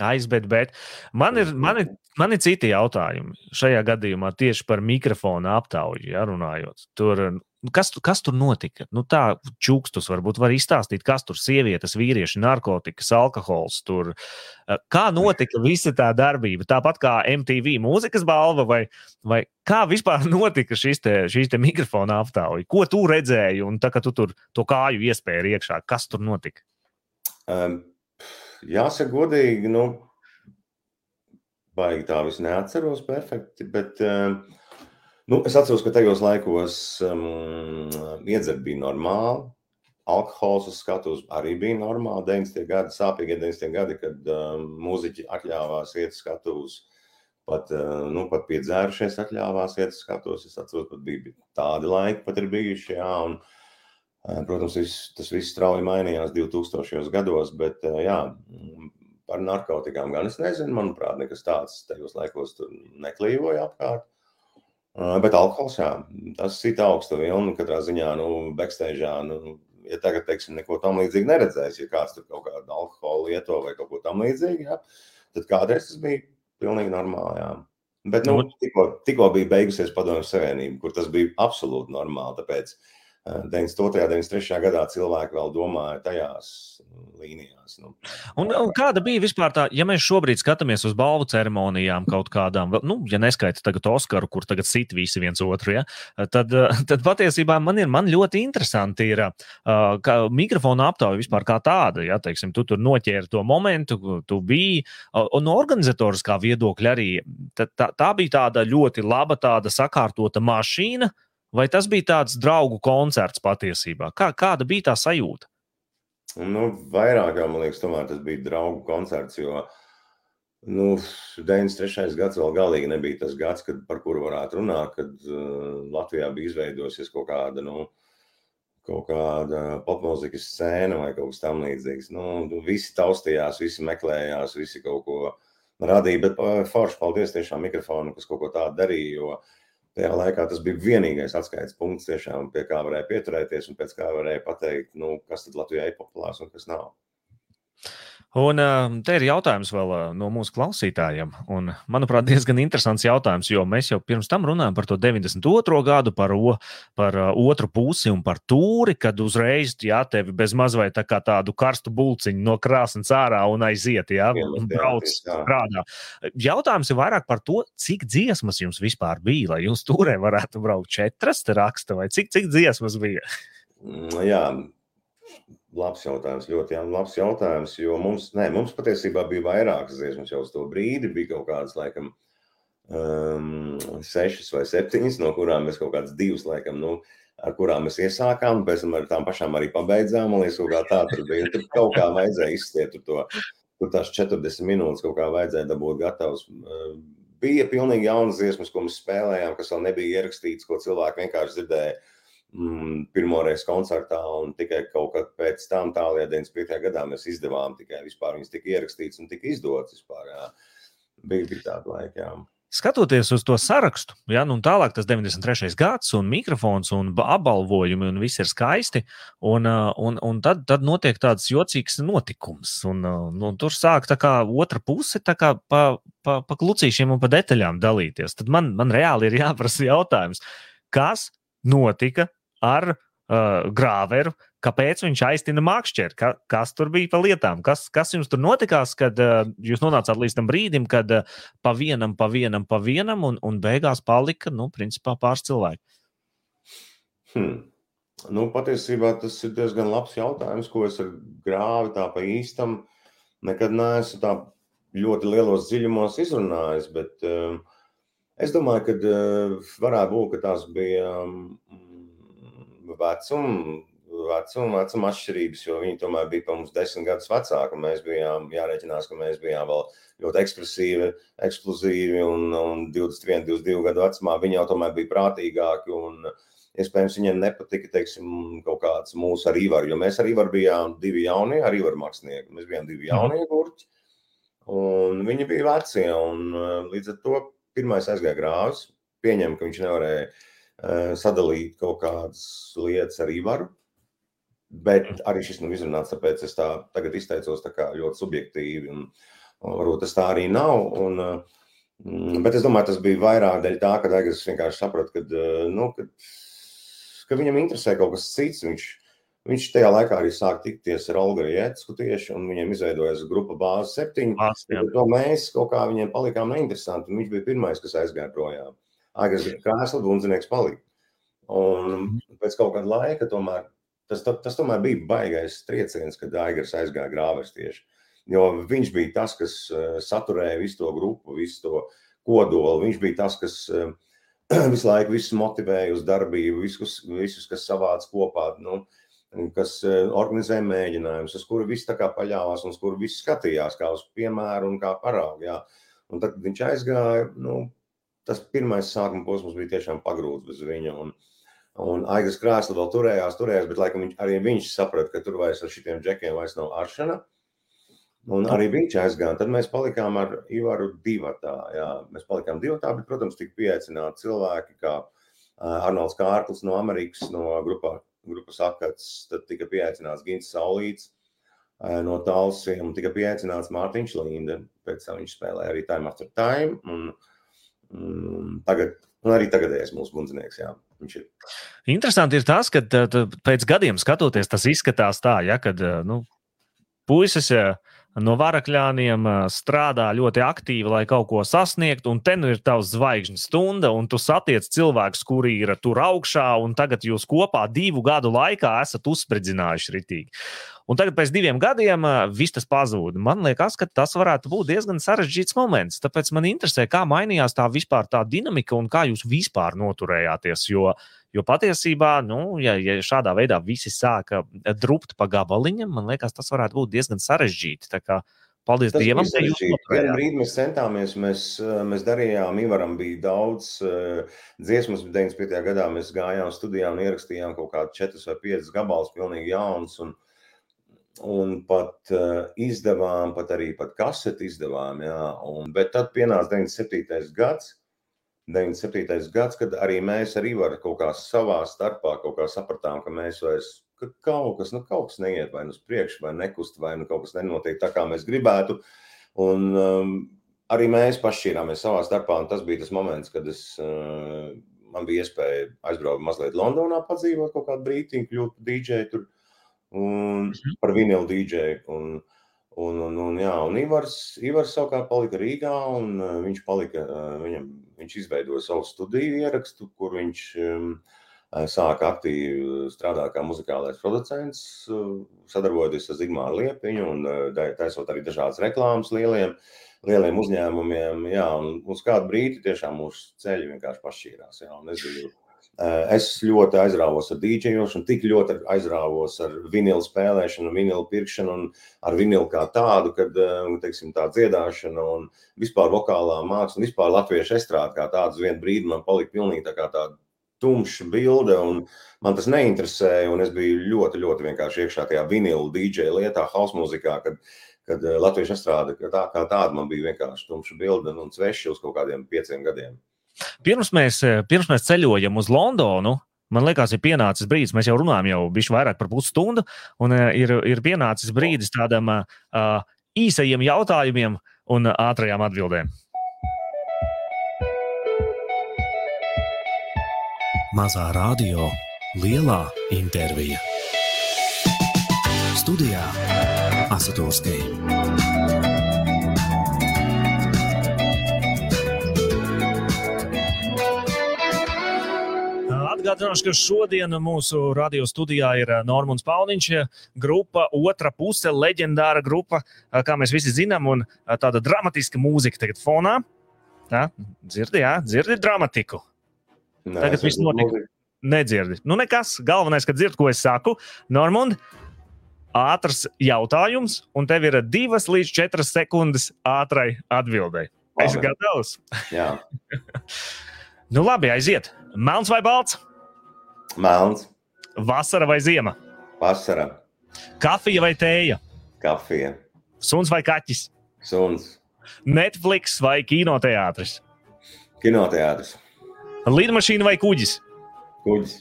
Aizbēgt, bet. Man ir, man, ir, man ir citi jautājumi šajā gadījumā tieši par mikrofonu aptauju, ja runājot. Tur kas, kas tur notika? Nu, tā čukstus varbūt var izstāstīt, kas tur sievietes, vīrieši, narkotikas, alkohols. Tur. Eh, kā notika visa tā darbība? Tāpat kā MTV mūzikas balva, vai, vai kā vispār notika šis te, šīs te mikrofona aptauja? Ko tu redzēji un tā, ka tu tur to kāju iespēju iekšā? Kas tur notika? Um, jāsaka, godīgi, nu, baigi tā visu neatceros perfekti, bet um, Nu, es atceros, ka tajos laikos um, iedzert bija normāli. Alkohols uz skatuves arī bija normāli. 90. gadi, sāpīgie 90. gadi, kad um, mūziķi atļāvās iet uz skatuves. Pat, uh, nu, pat piedzērušies atļāvās iet uz skatuves. Es atceros, pat bija tādi laiki, pat ir bijuši. Jā, un, uh, protams, viss, tas viss strauji mainījās 2000. gados, bet uh, jā, par narkotikām gan es nezinu. Manuprāt, nekas tāds tajos laikos neklīvoja apkārt. Bet alkohols, jā, tas ir augsta vilna. Katrā ziņā, nu, backstage, nu, ja tagad, teiksim, neko tam līdzīgu neredzēs, ja kāds tur kaut kādu alkoholu lieto vai kaut ko tam līdzīgu, jā, tad kādreiz tas bija pilnīgi normāli. Jā. Bet nu, nu tikko, tikko bija beigusies Padomju Savienība, kur tas bija absolūti normāli. Tāpēc 92. un 93. gadā cilvēki vēl domāja tajās līnijās. Nu. Un, un kāda bija vispār tā, ja mēs šobrīd skatāmies uz balvu ceremonijām kaut kādām, nu, ja neskaita tagad Oskaru, kur tagad sit visi viens otru, ja, tad, tad patiesībā man ir man ļoti interesanti ir ka mikrofona aptauja vispār kā tāda, ja, teiksim, tu tur noķēri to momentu, tu biji, un no organizatoriskā viedokļa arī tā, tā, tā bija tāda ļoti laba, tāda sakārtota mašīna, Vai tas bija tāds draugu koncerts patiesībā? Kā, kāda bija tā sajūta? Nu, vairāk, man liekas, tomēr tas bija draugu koncerts. Jo nu, 93. gads vēl galīgi nebija tas gads, kad, par kuru varētu runāt, kad uh, Latvijā bija izveidojusies kaut kāda. Nu, kaut kāda popmūzikas scēna vai kaut kas tamlīdzīgs. Nu, visi taustījās, visi meklējās, visi kaut ko radīja. Bet forši paldies tiešām mikrofonu, kas kaut ko tādu darīja. Jo tajā laikā tas bija vienīgais atskaites punkts, tiešām, pie kā varēja pieturēties un pēc kā varēja pateikt, nu, kas tad Latvijā ir populārs un kas nav. Un te ir jautājums vēl no mūsu klausītājiem. Un, manuprāt, diezgan interesants jautājums, jo mēs jau pirms tam runājām par to 92. gadu, par, o, par otru pusi un par tūri, kad uzreiz jā, tevi bez mazliet tā kā tādu karstu bulciņu no krāsnes ārā un aiziet, jā, un brauc strādā. Jautājums ir vairāk par to, cik dziesmas jums vispār bija, lai jūs turē varētu braukt četras, raksta, vai cik, cik dziesmas bija? Mm, jā, Labs jautājums, ļoti jā, labs jautājums. Jo mums, nē, mums patiesībā bija vairākas dziesmas jau uz to brīdi. Bija kaut kādas, laikam, um, sešas vai septiņas, no kurām mēs kaut kādas divas, laikam, nu, ar kurām mēs iesākām, pēc tam ar tām pašām arī pabeidzām. Man liekas, kaut kā tā tur bija. Tur kaut kā vajadzēja izstiet to. Tur tās 40 minūtes kaut kā vajadzēja dabūt gatavs. Bija pilnīgi jaunas dziesmas, ko mēs spēlējām, kas vēl nebija ierakstīts, ko cilvēki vienkārši dzirdēja mm, pirmoreiz koncertā, un tikai kaut kad pēc tam, tālāk, 95. gadā, mēs izdevām tikai vispār viņas tika ierakstīts un tika izdots vispār. Jā. Bija, bija tāda laika. Jā. Skatoties uz to sarakstu, ja nu tālāk tas 93. gads, un mikrofons, un apbalvojumi, un viss ir skaisti. Un, un, un tad, tad notiek tāds jocīgs notikums. Un, nu, tur sāk tā kā otra puse kā pa, pa, pa klucīšiem un pa detaļām dalīties. Tad man, man reāli ir jāprasa jautājums, kas notika ar uh, grāveru, kāpēc viņš aiztina makšķeri, ka, kas tur bija pa lietām, kas, kas jums tur notikās, kad uh, jūs nonācāt līdz tam brīdim, kad uh, pa vienam, pa vienam, pa vienam, un, un beigās palika, nu, principā pāris cilvēki. Hmm. Nu, patiesībā tas ir diezgan labs jautājums, ko es ar grāvi tā pa īstam nekad neesmu tā ļoti lielos dziļumos izrunājis, bet uh, es domāju, ka uh, varētu būt, ka tās bija um, vecuma, vecuma, vecuma atšķirības, jo viņi tomēr bija par mums desmit gadus vecāki. Mēs bijām jārēķinās, ka mēs bijām vēl ļoti ekspresīvi, eksplozīvi un, un 21, 22 gadu vecumā. Viņi jau tomēr bija prātīgāki. Un, Iespējams, viņiem nepatika teiksim, kaut kāds mūsu ar Ivaru, jo mēs ar Ivaru bijām divi jaunie, ar Ivaru mākslinieki. Mēs bijām divi jaunie gurķi, un viņi bija veci. Un, līdz ar to pirmais aizgāja grāvs, pieņem, ka viņš nevarēja uh, sadalīt kaut kādas lietas ar Ivaru. Bet arī šis nav izrunāts, tāpēc es tā tagad izteicos tā ļoti subjektīvi. Un, varbūt tas tā arī nav. Un, mm, bet es domāju, tas bija vairāk dēļ tā, ka Daigas vienkārši saprata, ka, eh, nu, ka, ka viņam interesē kaut kas cits. Viņš, viņš tajā laikā arī sāk tikties ar Olgu Jēcku tieši, un viņiem izveidojas grupa bāze septiņi. To mēs kaut kā viņiem palikām neinteresanti. Viņš bija pirmais, kas aizgāja projām. Agres krēsla bundzinieks palika. Un mhm. pēc kaut kāda laika tomēr, tas, tas tomēr bija baigais trieciens, kad Agres aizgāja grāvers tieši. Jo viņš bija tas, kas eh, saturēja visu to grupu, visu to kodolu. Viņš bija tas, kas eh, visu laiku visus motivēja uz darbību, visus, visus kas savāca kopā. Nu, kas eh, organizē mēģinājumus, uz kuru viss paļāvās un uz kuru viss skatījās, kā uz piemēru un kā paraugu. Jā. Un tad viņš aizgāja, nu, tas pirmais sākuma posms bija tiešām pagrūts bez viņa. Un, un Aigas krēsla vēl turējās, turējās, bet laikam viņš, arī viņš saprata, ka tur vairs ar šiem džekiem vairs nav aršana. Un arī viņš aizgāja. Tad mēs palikām ar Ivaru divatā. Jā. Mēs palikām divatā, bet, protams, tika pieaicināti cilvēki, kā Arnolds Kārklis no Amerikas, no grupā, grupas akats, tad tika pieaicināts Gins Saulīts no Talsiem, tika pieaicināts Mārtiņš Linde. Pēc tam viņš spēlēja arī Time After Time. Un, Mm, tagad, un arī tagadējais mūsu bundzinieks. Jā. Interesanti ir tas, ka pēc gadiem skatoties, tas izskatās tā, ja, kad nu, puisis no varakļiem strādā ļoti aktīvi, lai kaut ko sasniegtu, un te nu ir tavs zvaigžņu stunda, un tu satiec cilvēkus, kuri ir tur augšā, un tagad jūs kopā divu gadu laikā esat uzspridzinājuši ritīgi. Un tagad, pēc diviem gadiem, viss tas pazūd. Man liekas, ka tas varētu būt diezgan sarežģīts moments. Tāpēc man interesē, kā mainījās tā vispār tā dinamika un kā jūs vispār noturējāties. Jo, jo patiesībā, nu, ja, ja šādā veidā visi sāka drupt pa gabaliņam, man liekas, tas varētu būt diezgan sarežģīti. Paldies Tas Dievam, ka jūs to darījāt. Brīdī mēs centāmies, mēs, mēs darījām, Ivaram bija daudz dziesmas, 95. gadā mēs gājām studijā un ierakstījām kaut kādu 4 vai 5 gabalus, pilnīgi jauns. Un, un pat uh, izdevām, pat arī pat kaseti izdevām. Jā, un, bet tad pienāca 97. gads. 97. gads, kad arī mēs arī varam kaut kā savā starpā kā sapratām, ka mēs vairs ka kaut kas, nu, kaut kas neiet vai nu uz priekšu, vai nekust, vai nu kaut kas nenotiek tā, kā mēs gribētu. Un um, arī mēs pašķīrāmies savā starpā, un tas bija tas moments, kad es, uh, man bija iespēja aizbraukt mazliet Londonā, padzīvot kaut kādu brīdiņu, kļūt par DJ tur un mhm. par vinilu DJ. Un, un, un, un, jā, un Ivars, Ivars savukārt palika Rīgā, un uh, viņš, palika, uh, viņam, viņš izveidoja savu studiju ierakstu, kur viņš um, sāka aktīvi strādāt kā muzikālais producents, sadarbojoties ar Zigmāru Liepiņu un taisot arī dažādas reklāmas lieliem, lieliem uzņēmumiem. Jā, un uz kādu brīdi tiešām mūsu ceļi vienkārši pašķīrās. Jā, un es biju es ļoti aizrāvos ar dīdžejošanu, tik ļoti aizrāvos ar vinilu spēlēšanu, vinilu pirkšanu un ar vinilu kā tādu, kad eh, teiksim, tā dziedāšana un vispār vokālā māksla un vispār latviešu estrāde kā tāda uz vienu brīdi man palika pilnīgi tā kā tāda tumša bilde, un man tas neinteresēja. Es biju ļoti, ļoti vienkārši iekšā tajā vinilu DJ lietā, house mūzikā, kad, kad eh, latviešu estrāde kā, tā, kā tāda man bija vienkārši tumša bilde un sveša uz kaut kādiem pieciem gadiem. Pirms mēs, eh, pirms mēs ceļojam uz Londonu, Man liekas, ir pienācis brīdis, mēs jau runājam, jau bijuši vairāk par pusstundu, un uh, ir, ir pienācis brīdis tādam uh, īsajiem jautājumiem un ātrajām atbildēm. Mazā radio, lielā intervija. Studijā Asatūrskija. Atgādināšu, ka šodien mūsu radio studijā ir eh, Normons Pauniņš, grupa, otra puse, leģendāra grupa, eh, kā mēs visi zinām, un eh, tāda dramatiska mūzika tagad fonā. Ja? Dzirdi, jā, dzirdi dramatiku. Nē, tagad viss notiek. Nedzirdi. Nu, nekas. Galvenais, ka dzird, ko es saku. Normund, ātrs jautājums, un tev ir divas līdz četras sekundes ātrai atbildēji. Esi gatavs? Jā. nu, labi, aiziet. Melns vai balts? Melns. Vasara vai ziema? Vasara. Kafija vai tēja? Kafija. Suns vai kaķis? Suns. Netflix vai kinoteātris? Kinoteātris. Lidmašīna vai kuģis? Kuģis.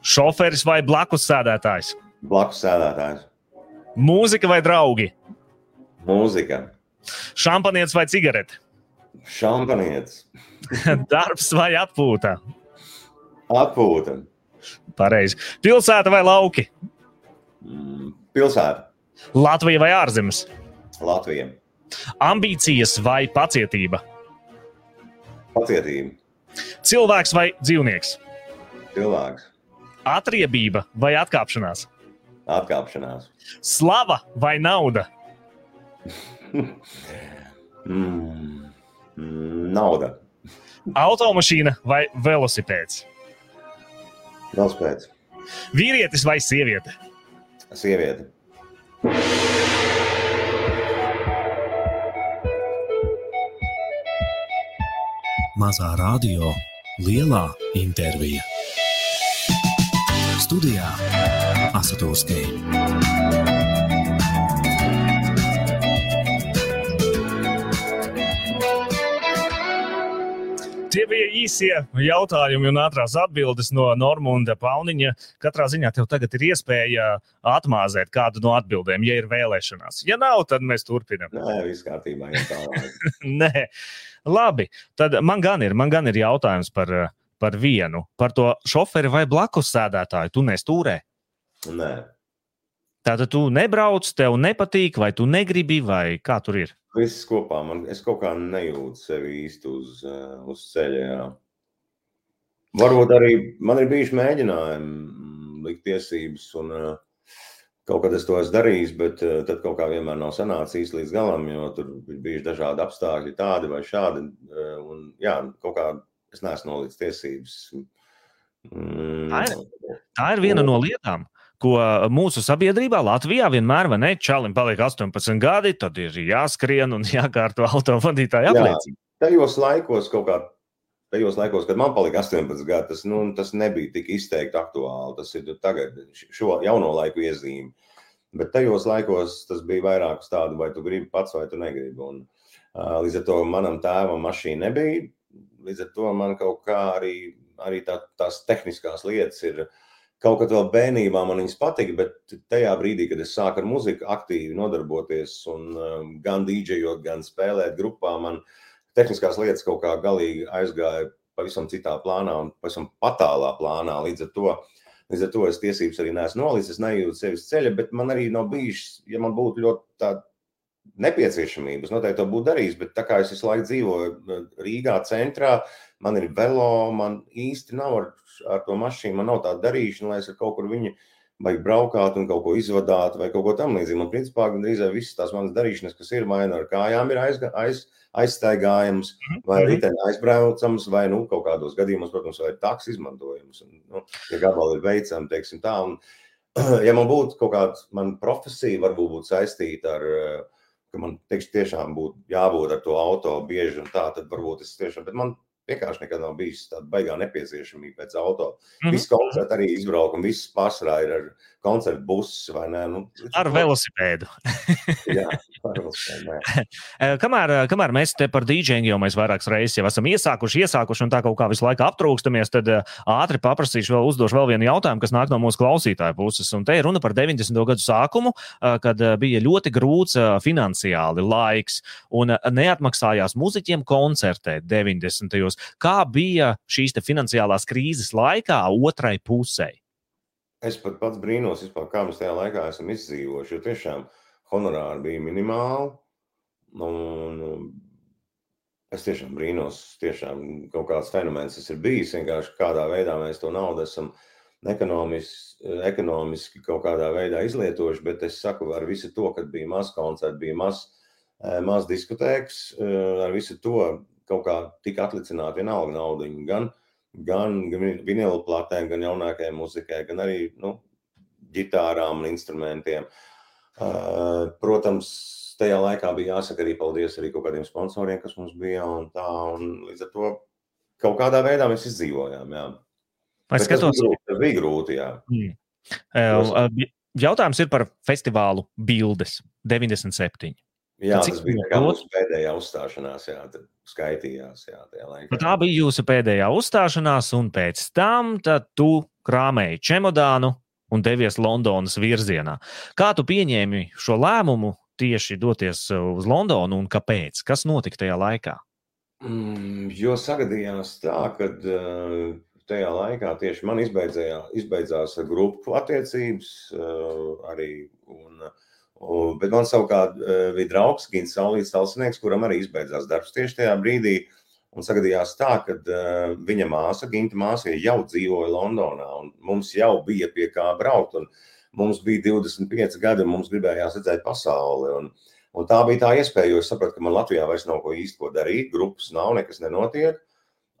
Šoferis vai blakus sēdētājs? Blakus sēdētājs. Mūzika vai draugi? Mūzika. Šampanietis vai cigarete? Šampanietis. Darbs vai atpūta? Atpūta. Pareizi. Pilsēta vai lauki? Mm, pilsēta. Latvija vai ārzemes? Latvija. Ambīcijas vai pacietība? Pacietība. Cilvēks vai dzīvnieks? Cilvēks. Atriebība vai atkāpšanās? Atkāpšanās. Slava vai nauda? mm, nauda. Automašīna vai velosipēds? Velosipēds. Vīrietis vai sieviete? Sieviete. Mazā radio, lielā intervija. Studijā Asatūrskija. Tie bija īsie jautājumi un ātrās atbildes no Normunda Pauniņa. Katrā ziņā tev tagad ir iespēja atmāzēt kādu no atbildēm, ja ir vēlēšanās. Ja nav, tad mēs turpinām. Nē, viss kārtībā. Nē, labi. Tad man gan ir, man gan ir jautājums par, par vienu, par to šoferi vai blakus sēdētāju. Tu nestūrē? Nē. Tātad tu nebrauc, tev nepatīk, vai tu negribi, vai kā tur ir? Viss kopā man, es kaut kā nejūtu sevi īsti uz, eh, uz ceļa. Jā. Varbūt arī man ir bijuši mēģinājumi mm, likt tiesības, un uh, kaut kad es to esmu darījis, bet uh, tad kaut kā vienmēr nav sanācis līdz galam, jo tur ir bijuši dažādi apstākļi, tādi vai šādi. Uh, un, jā, kaut kā es neesmu nolicis tiesības. Mm. Tā, ir, tā ir viena no lietām, ko mūsu sabiedrībā, Latvijā, vienmēr, vai ne, čalim paliek 18 gadi, tad ir jāskrien un jākārto autovadītāja apliecība. Tajos laikos, kaut kā tajos laikos, kad man palika 18 gadi, tas, nu, tas nebija tik izteikti aktuāli. Tas ir tagad, šo jauno laiku iezīme. Bet tajos laikos tas bija vairāk uz tādu, vai tu gribi pats, vai tu negribi. Un, uh, līdz ar to manam tēvam mašīna nebija. Līdz ar to man kaut kā arī, arī tā, tās tehniskās lietas ir. Kaut kad vēl bērnībā man viņas patika, bet tajā brīdī, kad es sāku ar muziku aktīvi nodarboties, un um, gan dīdžejot, gan spēlēt grupā, man tehniskās lietas kaut kā galīgi aizgāja pavisam citā plānā un pavisam patālā plānā. Līdz ar to Līdz ar to es tiesības arī neesmu nolicis, es nejūtu sevis ceļa, bet man arī nav bijis, ja man būtu ļoti tāda nepieciešamība, es noteikti to būtu darījis, bet tā kā es visu laiku dzīvoju uh, Rīgā centrā, man ir velo, man īsti nav ar, ar to mašīnu, man nav tāda darīšana, lai es ar kaut kur viņu vajag braukāt un kaut ko izvadāt vai kaut ko tam līdzīgu. Man principā gandrīz visas tās manas darīšanas, kas ir vai nu ar kājām, ir aizga, aiz, aizstaigājams, mhm, vai mhm. riteni aizbraucams, vai nu, kaut kādos gadījumos, protams, vai taks izmantojams. Un, nu, ja gabali ir veicami, teiksim tā. Un, ja man būtu kaut kāda profesija, varbūt būtu saistīta ar, ka man teikšu, tiešām būtu jābūt ar to auto bieži un tā, tad varbūt es tiešām, bet man vienkārši nekad nav bijis tāda baigā nepieciešamība pēc auto. Mm -hmm. Visi koncerti arī izbrauc, un viss pārsvarā ir ar koncertu busu vai ne? Nu, ar velosipēdu. jā, ar velosipēdu. Eh, kamēr, eh, kamēr mēs te par dīdžingu jau mēs vairākas reizes jau esam iesākuši, iesākuši un tā kaut kā visu laiku aptrūkstamies, tad uh, ātri paprasīšu vēl uzdošu vēl vienu jautājumu, kas nāk no mūsu klausītāja puses. Un te ir runa par 90. gadu sākumu, kad bija ļoti grūts finansiāli laiks un neatmaksājās muziķiem koncertēt 90. gados. Kā bija šīs finansiālās krīzes laikā otrai pusē? Es pat pats brīnos, vispār, kā mēs tajā laikā esam izdzīvojuši. Jo tiešām honorāri bija minimāli. Un, es tiešām brīnos, tiešām kaut kāds fenomens tas ir bijis. Vienkārši kādā veidā mēs to naudu esam ekonomiski, ekonomiski kaut kādā veidā izlietojuši. Bet es saku, ar visu to, kad bija maz koncertu, bija maz, eh, maz diskotēks, eh, ar visu to kaut kā tika atlicināta vienalga nauda. Gan gan vinilu platēm, gan jaunākajai muzikai, gan arī nu, ģitārām un instrumentiem. Uh, protams, tajā laikā bija jāsaka arī paldies arī kaut kādiem sponsoriem, kas mums bija. Un tā, un līdz ar to kaut kādā veidā mēs izdzīvojām. Jā. Es skatos, tas bija grūti. Tas bija grūti jā. Mm. Uh, jautājums ir par festivālu Bildes 97. Jā, Cik tas bija mūsu pēdējā uzstāšanās, jā, tad skaitījās. Jā, nu, tā bija jūsu pēdējā uzstāšanās, un pēc tam tu krāmēji čemodānu un devies Londonas virzienā. Kā tu pieņēmi šo lēmumu tieši doties uz Londonu un kāpēc? Kas notika tajā laikā? Mm, jo sagadījās tā, ka uh, tajā laikā tieši man izbeidzās grupu attiecības uh, arī. Un, uh, Bet man savukārt eh, bija draugs Gins Saulīts Talsnieks, kuram arī izbeidzās darbs tieši tajā brīdī. Un sagadījās tā, ka uh, viņa māsa, Ginta māsa, jau dzīvoja Londonā, un mums jau bija pie kā braukt. Mums bija 25 gadi, un mums gribējās redzēt pasauli. Un, un tā bija tā iespēja, jo es sapratu, ka man Latvijā vairs nav ko īsti ko darīt, grupas nav, nekas nenotiek.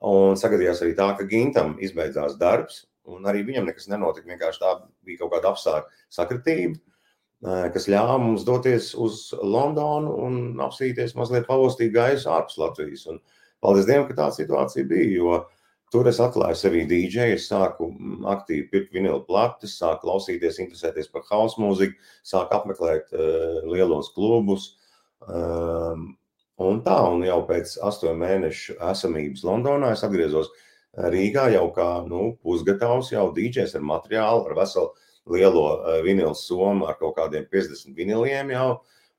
Un sagadījās arī tā, ka Gintam izbeidzās darbs, un arī viņam nekas nenotika. Vienkārši tā bija kaut kāda apstākļa sakritība kas ļāva mums doties uz Londonu un apsīties mazliet pavostīt gaisu ārpus Latvijas. Un paldies Dievam, ka tāda situācija bija, jo tur es atklāju sevi DJ, es sāku aktīvi pirkt vinilu plates, sāku klausīties, interesēties par house mūziku, sāku apmeklēt uh, lielos klubus. Um, un tā, un jau pēc astoņu mēnešu esamības Londonā es atgriezos Rīgā jau kā nu, pusgatavs, jau DJs ar materiālu, ar veselu lielo uh, vinilu somu ar kaut kādiem 50 viniliem jau.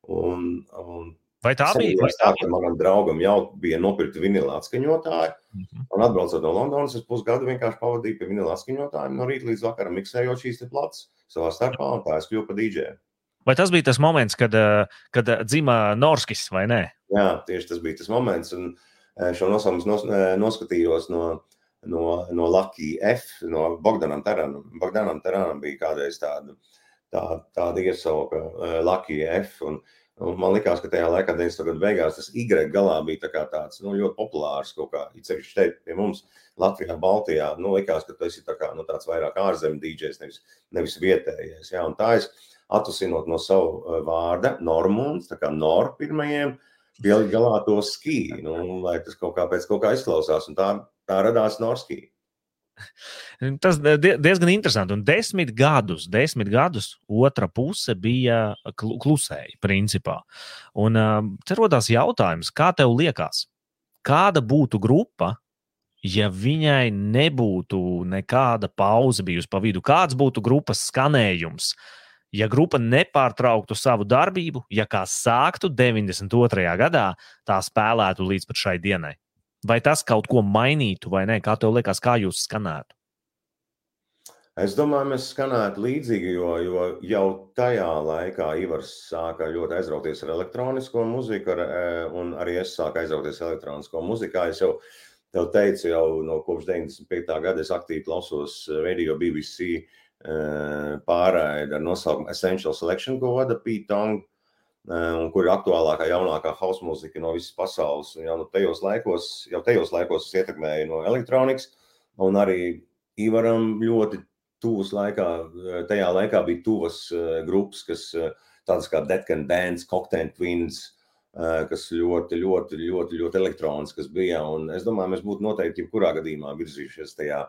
Un, un Vai tā bija? Vai tā bija? Manam draugam jau bija nopirkta vinila atskaņotāja. Mm -hmm. Un atbraucot no Londonas, es pusgadu vienkārši pavadīju pie vinila atskaņotājiem no rīta līdz vakaram, miksējot šīs plats savā starpā, un tā es kļuvu par DJ. Vai tas bija tas moments, kad, eh, kad dzima Norskis, vai ne? Jā, tieši tas bija tas moments. Un eh, šo nosaukumu nos, noskatījos no no, no Lucky F, no Bogdanam Taranam. Bogdanam Taranam bija kādreiz tāda, tā, tāda iesauka uh, Lucky F. Un, un man liekas, ka tajā laikā, 90. gadu beigās, tas Y galā bija tā tāds nu, ļoti populārs kaut kā. Ceļš šeit pie mums, Latvijā, Baltijā. Nu, likās, ka tas ir tā kā, nu, tāds vairāk ārzemju DJs, nevis, nevis vietējais. Ja? Un tā es atvasinot no savu vārda, Normunds, tā kā Nor pirmajiem, pielikt galā to skiju, nu, lai tas kaut kā pēc kaut kā izklausās. Un tā Tā radās Norskija. Tas diezgan interesanti. Un desmit gadus, desmit gadus otra puse bija klusēji, principā. Un te rodas jautājums, kā tev liekas, kāda būtu grupa, ja viņai nebūtu nekāda pauze bijusi pa vidu? Kāds būtu grupas skanējums? Ja grupa nepārtrauktu savu darbību, ja kā sāktu 92. gadā, tā spēlētu līdz šai dienai. Vai tas kaut ko mainītu, vai nē? Kā tev liekas, kā jūs skanētu? Es domāju, mēs skanētu līdzīgi, jo, jo jau tajā laikā Ivars sāka ļoti aizrauties ar elektronisko muziku, ar, e, un arī es sāku aizrauties elektronisko muziku. Es jau tev teicu, jau no kopš 95. gada es aktīvi klausos radio BBC e, pārraidi ar nosaukumu Essential Selection, ko vada Pete Tong, e, un kur ir aktuālākā, jaunākā house mūzika no visas pasaules. Un jau no tajos laikos, jau tajos laikos es ietekmēju no elektronikas, un arī Ivaram ļoti tuvas laikā, tajā laikā bija tuvas grupas, kas tādas kā Deadcan Bands, Cocktail Twins, kas ļoti, ļoti, ļoti, ļoti elektroniskas bija. Un es domāju, mēs būtu noteikti jebkurā gadījumā virzījušies tajā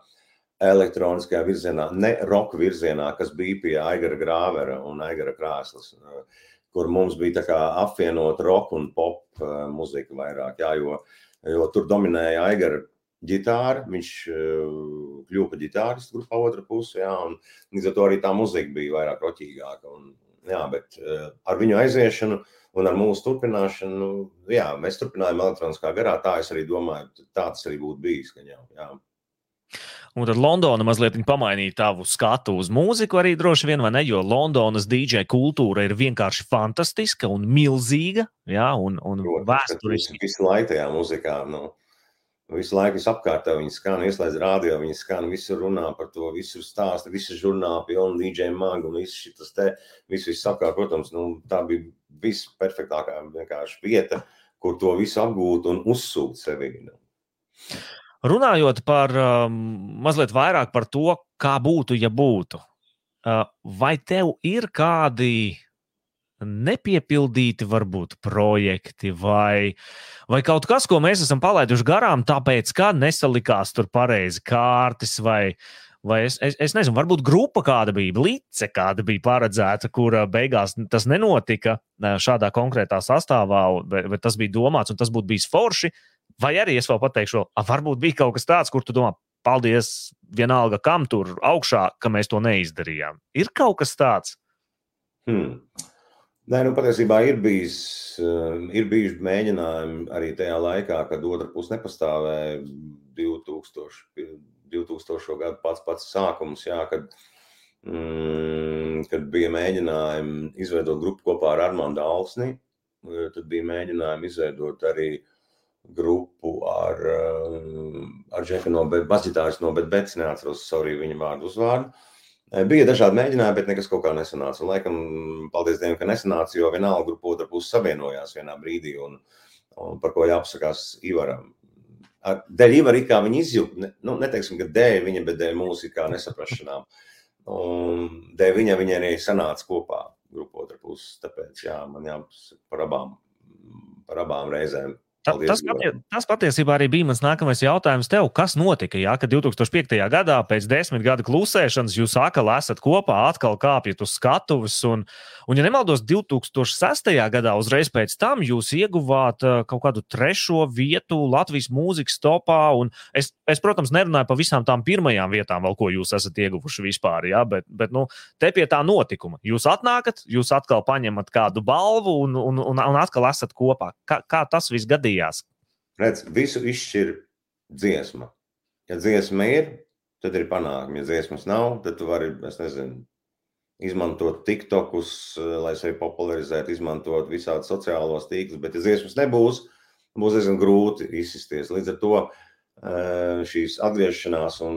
elektroniskajā virzienā, ne roka virzienā, kas bija pie Aigara Grāvera un Aigara Krāslas, kur mums bija apvienot roka un pop muzika vairāk, jā, jo, jo tur dominēja Aigara ģitāra, viņš uh, kļuva par ģitāristu grupā otrā pusē, un līdz ar to arī tā muzika bija vairāk roķīgāka. Un, jā, bet uh, ar viņu aiziešanu un ar mūsu turpināšanu, nu, jā, mēs turpinājām elektroniskā garā, tā es arī domāju, tā tas arī būtu bijis. Ka, jā, jā. Un tad Londona mazliet pamainīja tavu skatu uz mūziku, arī droši vien, vai ne? Jo Londonas DJ kultūra ir vienkārši fantastiska un milzīga. Jā, un, un vēsturiski. Visu laiku tajā muzikā. Nu, Visu laiku es apkārtā viņi skan, ieslēdz rādio, viņi skan, visur runā par to, visur stāsta, visi žurnāli, pilni DJ magu un viss šis te, viss, viss apkārt, protams, nu, tā bija visperfektākā vienkārši vieta, kur to visu apgūt un uzsūkt sevi. Nu. Runājot par um, mazliet vairāk par to, kā būtu, ja būtu. Uh, vai tev ir kādi nepiepildīti varbūt projekti vai, vai kaut kas, ko mēs esam palaiduši garām, tāpēc, ka nesalikās tur pareizi kārtas vai, vai es, es, es nezinu, varbūt grupa kāda bija, blīce kāda bija paredzēta, kura beigās tas nenotika šādā konkrētā sastāvā, bet, bet tas bija domāts un tas būtu bijis forši. Vai arī es vēl pateikšu, varbūt bija kaut kas tāds, kur tu domā, paldies, vienalga kam tur augšā, ka mēs to neizdarījām. Ir kaut kas tāds. Hmm. Nē, nu patiesībā ir bijis, eh, ir bijuši mēģinājumi arī tajā laikā, kad otra puse nepastāvēja 2000, 2000. gadu pats pats sākums, jā, kad, mm, kad bija mēģinājumi izveidot grupu kopā ar Armandu Alsni, tad bija mēģinājumi izveidot arī grupu ar, eh, ar Džeku no Basģitāris no Betbets, neatceros savu viņa vārdu uzvārdu. Bija dažādi mēģinājumi, bet nekas kaut kā nesanāca. Un, laikam, paldies Dievam, ka nesanāca, jo vienalga grupa otra puse savienojās vienā brīdī, un, un par ko jāpasakās Ivaram. Dēļ Ivara kā viņa izjūta, ne, nu, neteiksim, ka dēļ viņa, bet dēļ mūsu kā nesaprašanām. Un dēļ viņa viņa arī sanāca kopā grupa otra puse. Tāpēc, jā, man jāpasaka par abām, par abām reizēm. Paldies, tas, tas patiesībā arī bija mans nākamais jautājums tev. Kas notika, ja, kad 2005. gadā, pēc desmit gadu klusēšanas, jūs atkal esat kopā, atkal kāpjat uz skatuves? Un, un ja nemaldos, 2006. gadā, uzreiz pēc tam, jūs ieguvāt uh, kaut kādu trešo vietu Latvijas mūzikas topā. Es, es, protams, nerunāju par visām tām pirmajām vietām, vēl, ko jūs esat ieguvuši vispār, ja, bet, bet nu, te pie tā notikuma. Jūs atnākat, jūs atkal paņemat kādu balvu un, un, un, un atkal esat kopā. Kā, kā tas viss gadījās? Gadījās? Redz, visu izšķir dziesma. Ja dziesma ir, tad ir panākumi. Ja dziesmas nav, tad tu vari, es nezinu, izmantot TikTokus, eh, lai sevi popularizētu, izmantot visādus sociālos tīklus, bet ja dziesmas nebūs, būs diezgan grūti izsisties. Līdz ar to eh, šīs atgriešanās un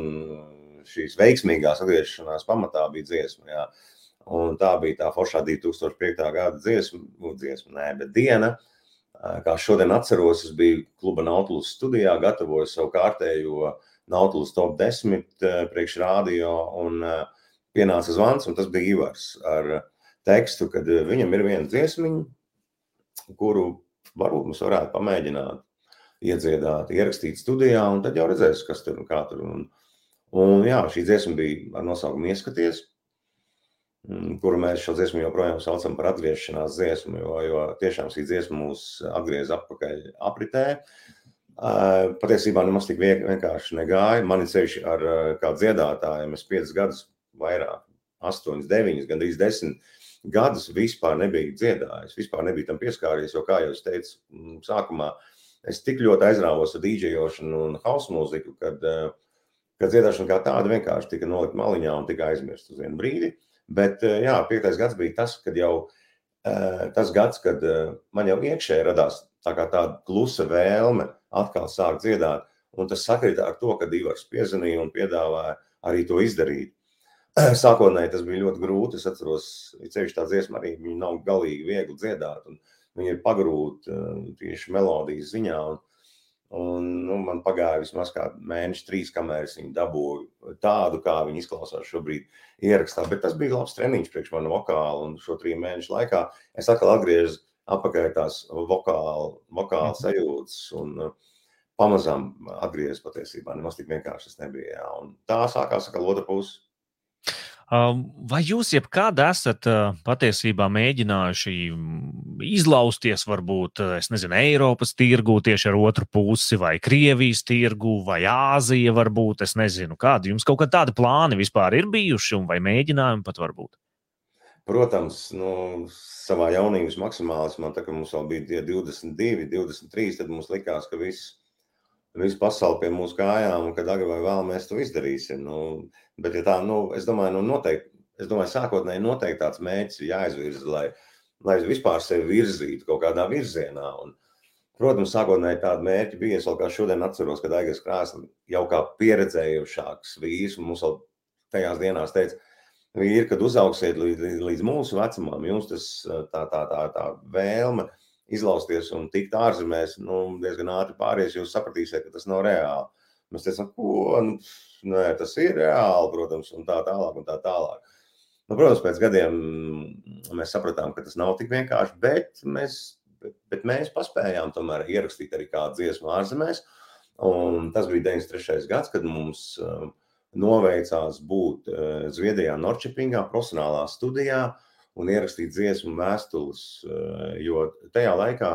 šīs veiksmīgās atgriešanās pamatā bija dziesma. Jā. Un tā bija tā foršā 2005. gada dziesma, nu, dziesma nē, bet diena, uh, Kā šodien atceros, es biju kluba Nautilus studijā, gatavoju savu kārtējo Nautilus top 10 priekš rādio un pienāca zvans, un tas bija Ivars ar tekstu, kad viņam ir viena dziesmiņa, kuru varbūt mums varētu pamēģināt iedziedāt, ierakstīt studijā, un tad jau redzēs, kas tur un kā tur. Un, Un jā, šī dziesma bija ar nosaukumu Ieskaties, kuru mēs šo dziesmu joprojām saucam par atgriešanās dziesmu, jo, jo tiešām šī dziesma mūs atgriez atpakaļ apritē. Patiesībā nemaz tik vienkārši negāja. Mani ceļš ar kā dziedātājiem, es piecus gadus vairāk, astoņus, deviņus, gandrīz desmit gadus vispār nebija dziedājis, vispār nebija tam pieskāries, jo, kā jau es teicu, mm, sākumā es tik ļoti aizrāvos ar dīdžejošanu un hausa mūziku, kad uh, ka dziedāšana kā tāda vienkārši tika nolikta maliņā un tika aizmirsta uz vienu brīdi. Bet, eh, jā, piektais gads bija tas, kad jau eh, tas gads, kad eh, man jau iekšēji radās tā tāda klusa vēlme atkal sākt dziedāt. Un tas sakrita ar to, ka Divars piezvanīja un piedāvāja arī to izdarīt. Sākotnēji tas bija ļoti grūti. Es atceros, ka ceļš tā dziesma arī nav galīgi viegli dziedāt. Viņa ir pagrūta tieši melodijas ziņā. Un, Un, nu, man pagāja vismaz mēnesis, trīs, kamēr es viņu dabūju tādu, kā viņi izklausās šobrīd ierakstā. Bet tas bija labs treniņš priekš manas vokāla. Un šo trīs mēnešu laikā es atkal atgriezu atpakaļ tās vokāla, vokāla mhm. sajūtas. Un, uh, Pamazām atgriezties patiesībā. Nemaz tik vienkārši tas nebija. Jā. Un tā sākās atkal otra puse. Vai jūs jebkad esat patiesībā mēģinājuši izlausties, varbūt, nezinu, Eiropas tirgū tieši ar otru pusi, vai Krievijas tirgū, vai Āzija, varbūt, es nezinu, kādi jums kaut kādi plāni vispār ir bijuši, vai mēģinājumi pat varbūt? Protams, nu, savā jaunības maksimālismā, tā kā mums vēl bija 22, 23, tad mums likās, ka viss visu pasauli pie mūsu kājām, un kad agri vai vēl mēs to izdarīsim. Nu, bet, ja tā, nu, es domāju, nu, noteikti, es domāju, sākotnēji noteikti tāds mērķis ir jāizvirza, lai, lai vispār sevi virzītu kaut kādā virzienā. Un, protams, sākotnēji tādi mērķi bija. Es vēl kā šodien atceros, kad Aigars Krāslis jau kā pieredzējušāks vīrs, mums vēl tajās dienās teica, vīri, kad uzauksiet līdz, līdz mūsu vecumam, jums tas tā, tā, tā, tā vēlme ir izlausties un tikt ārzemēs, nu, diezgan ātri pāries, jūs sapratīsiet, ka tas nav reāli. Mēs teicām, ko nu, nē, tas ir reāli, protams, un tā tālāk. Un tā tālāk. Nu, protams, pēc gadiem mēs sapratām, ka tas nav tik vienkārši, bet mēs, bet, bet mēs paspējām tomēr ierakstīt arī kādu dziesmu ārzemēs. Un tas bija 93. gads, kad mums uh, noveicās būt uh, Zviedrijā, Norčepingā, profesionālā studijā. Un ierakstīt dziesmu vēstules, eh, jo tajā laikā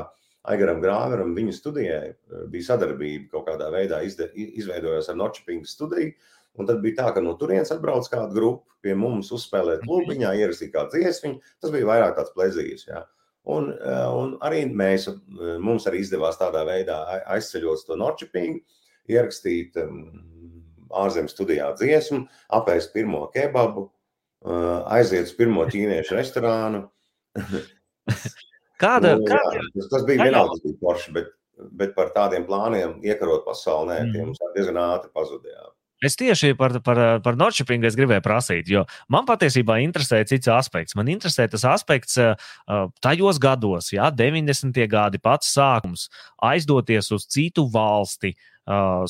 Aigaram Grāveram viņa studijai eh, bija sadarbība kaut kādā veidā izveidojās ar Norčipingu studiju, un tad bija tā, ka no turienes atbrauc kāda grupa pie mums uzspēlēt klubiņā, ierakstīt kādu dziesmiņu, tas bija vairāk tāds plezīrs, jā. Un, eh, un arī mēs, mums arī izdevās tādā veidā aizceļot to Norčipingu, ierakstīt um, ārzemju studijā dziesmu, apēst pirmo kebabu, aiziet uz pirmo ķīniešu restorānu. Kāda, nu, kāda? Jā, tas, tas bija vienalga, tas bija forši, bet, bet par tādiem plāniem iekarot pasauli, nē, mm. tie mums diezgan ātri pazudījā. Es tieši par, par, par Norčipingu gribēju prasīt, jo man patiesībā interesē cits aspekts. Man interesē tas aspekts tajos gados, jā, 90. gadi, pats sākums, aizdoties uz citu valsti, uh, uh,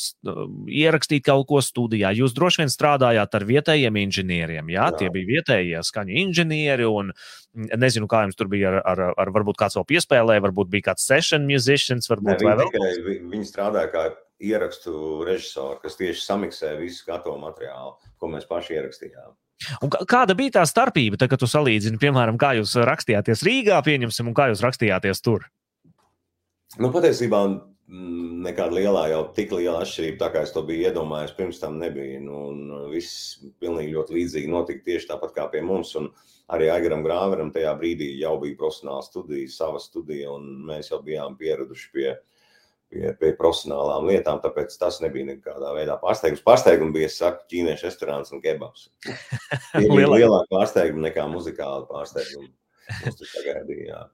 ierakstīt kaut ko studijā. Jūs droši vien strādājāt ar vietējiem inženieriem. Jā, jā. tie bija vietējie skaņu inženieri. Un, nezinu, kā jums tur bija ar, ar, ar varbūt kāds vēl piespēlēja, varbūt bija kāds session musicians. Varbūt, ne, viņi, tikai, viņi strādāja kā ierakstu režisori, kas tieši samiksē visu gatavu materiālu, ko mēs paši ierakstījām. Un kāda bija tā starpība, tā, kad tu salīdzini, piemēram, kā jūs rakstījāties Rīgā, pieņemsim, un kā jūs rakstījāties tur? Nu, patiesībā Mm, nekāda lielā, jau tik liela atšķirība, tā kā es to biju iedomājies, pirms tam nebija. Nu, viss pilnīgi ļoti līdzīgi notika tieši tāpat kā pie mums. Un arī Aigaram Grāveram tajā brīdī jau bija profesionāla studija, sava studija, un mēs jau bijām pieraduši pie, pie, pie profesionālām lietām. Tāpēc tas nebija nekādā veidā pārsteigums. Pārsteigums bija, es saku, ķīniešu restorāns un kebabs. Tie bija lielāki pārsteigumi nekā muzikāli pārsteigumi. Mums tas sagaidīja.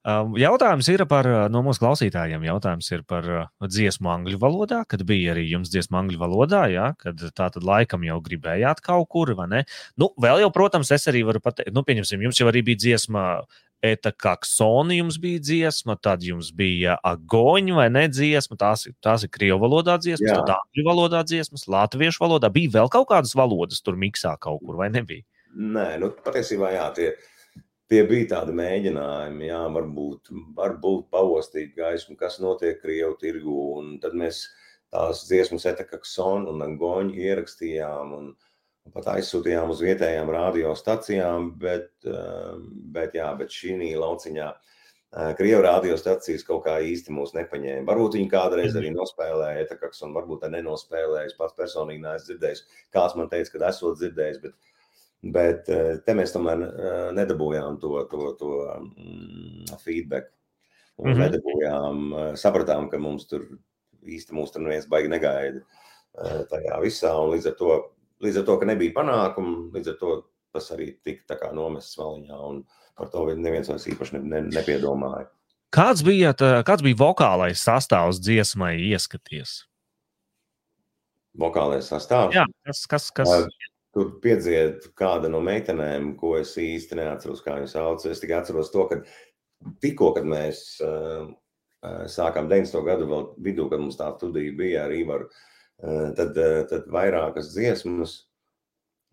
Um, jautājums ir par, uh, no mūsu klausītājiem, jautājums ir par uh, dziesmu angļu valodā, kad bija arī jums dziesma angļu valodā, jā, kad tā tad laikam jau gribējāt kaut kur, vai ne? Nu, vēl jau, protams, es arī varu pateikt, nu, pieņemsim, jums jau arī bija dziesma Eta Kaksoni, jums bija dziesma, tad jums bija agoņa vai ne dziesma, tās, tās ir krievu valodā dziesmas, tad angļu valodā dziesmas, latviešu valodā. Bija vēl kaut kādas valodas tur miksā kaut kur, vai nebija? Nē, nu, patiesībā jā, tie ir tie bija tādi mēģinājumi, jā, varbūt, varbūt paustīt gaismu, kas notiek Krievijas tirgu. Tad mēs tās dziesmas Etakaksonu un Angoņu ierakstījām un pat aizsūtījām uz vietējām radiostacijām, bet, bet, jā, bet šī lauciņā Krievijas radiostacijas kaut kā īsti mūs nepaņēma. Varbūt viņi kādreiz arī nospēlēja Etakaks un varbūt arī nenospēlēja. Es pats personīgi neesmu dzirdējis. Kāds man teica, ka esot dzirdējis, bet, bet te mēs tomēr nedabūjām to, to, to mm, feedback. Mm -hmm. nedabūjām, sapratām, ka mums tur īsti mūs tur neviens baigi negaida tajā visā. Un līdz ar to, līdz ar to ka nebija panākumu, līdz ar to tas arī tika nomests maliņā. Un par to neviens vairs īpaši ne, ne, nepiedomāja. Kāds bija, tā, kāds bija vokālais sastāvs dziesmai, ieskaties? Vokālais sastāvs? Jā, kas, kas, kas... Tur piedzied kāda no meitenēm, ko es īsti neatceros, kā viņas sauc. Es tikai atceros to, ka tikko, kad mēs uh, sākām 90. gadu vidū, kad mums tā studija bija ar Ivaru, tad, tad vairākas dziesmas,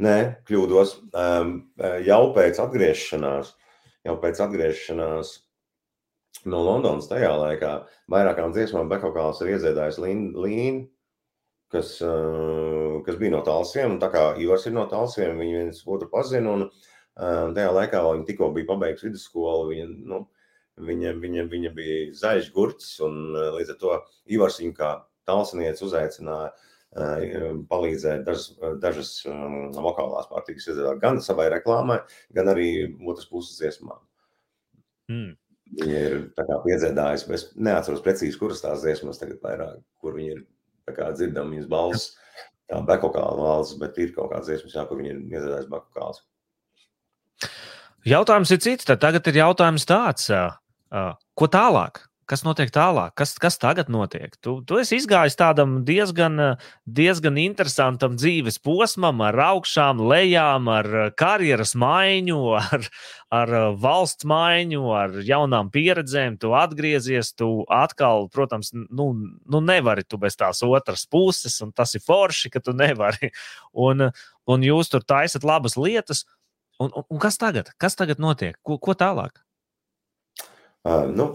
nē, kļūdos, jau pēc atgriešanās, jau pēc atgriešanās no Londonas tajā laikā, vairākām dziesmām Bekokāls ir iedziedājis Līnu, kas, kas bija no Talsiem, un tā kā Ivars ir no Talsiem, viņi viens otru pazina, un tajā laikā viņi tikko bija pabeigts vidusskolu, viņi, nu, Viņa, viņa, viņa bija zaļš gurķis, un eh, līdz ar to Ivars viņu kā talsnieks uzaicināja eh, palīdzēt dažas, dažas um, vokālās pārtīkas izdarīt gan savai reklāmai, gan arī otras puses dziesmām. Mm. Viņa ir piedzēdājusi, es neatceros precīzi, kuras tās dziesmas tagad vairāk, kur viņi ir dzirdami viņas balss, tā bekokāla valsts, bet ir kaut kāds dziesmas, jā, kur viņi ir iedzēdājusi bekokāls. Jautājums ir cits, tad tagad ir jautājums tāds, ko tālāk? Kas notiek tālāk? Kas, kas tagad notiek? Tu, tu esi izgājis tādam diezgan, diezgan interesantam dzīves posmam, ar augšām, lejām, ar karjeras maiņu, ar, ar valsts maiņu, ar jaunām pieredzēm. Tu atgriezies, tu atkal, protams, nu, nu nevari tu bez tās otras puses, un tas ir forši, ka tu nevari. Un, un jūs tur taisat labas lietas. Un, un, un kas tagad? Kas tagad notiek? Ko, ko tālāk? Uh, nu,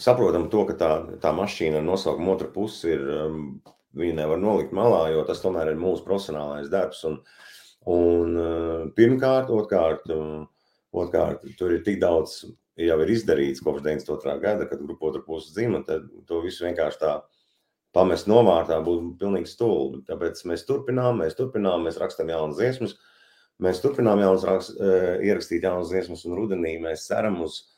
saprotam to, ka tā, tā mašīna ar nosaukumu otra puse ir, um, viņa nevar nolikt malā, jo tas tomēr ir mūsu profesionālais darbs. Un, un uh, pirmkārt, otrkārt, um, otrkārt, tur ir tik daudz jau ir izdarīts kopš 92. gada, kad grupa otra puse dzima, tad to visu vienkārši tā pamest novārtā būtu pilnīgi stulbi. Tāpēc mēs turpinām, mēs turpinām, mēs rakstām jaunas dziesmas, mēs turpinām jaunas rakst, ierakstīt jaunas dziesmas, un rudenī mēs ceram uz uh,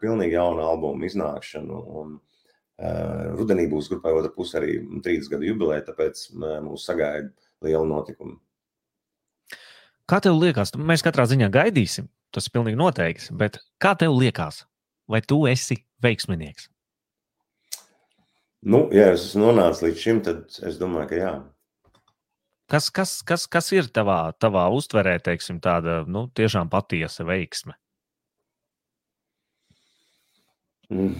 pilnīgi jaunu albumu iznākšanu. Un, uh, rudenī būs grupai otra puse arī 30 gadu jubileja, tāpēc uh, mūs sagaida liela notikuma. Kā tev liekas, mēs katrā ziņā gaidīsim, tas ir pilnīgi noteikti, bet kā tev liekas, vai tu esi veiksminieks? Nu, ja es esmu nonācis līdz šim, tad es domāju, ka jā. Kas, kas, kas, kas ir tavā, tavā uztverē, teiksim, tāda nu, tiešām patiesa veiksme? Mm,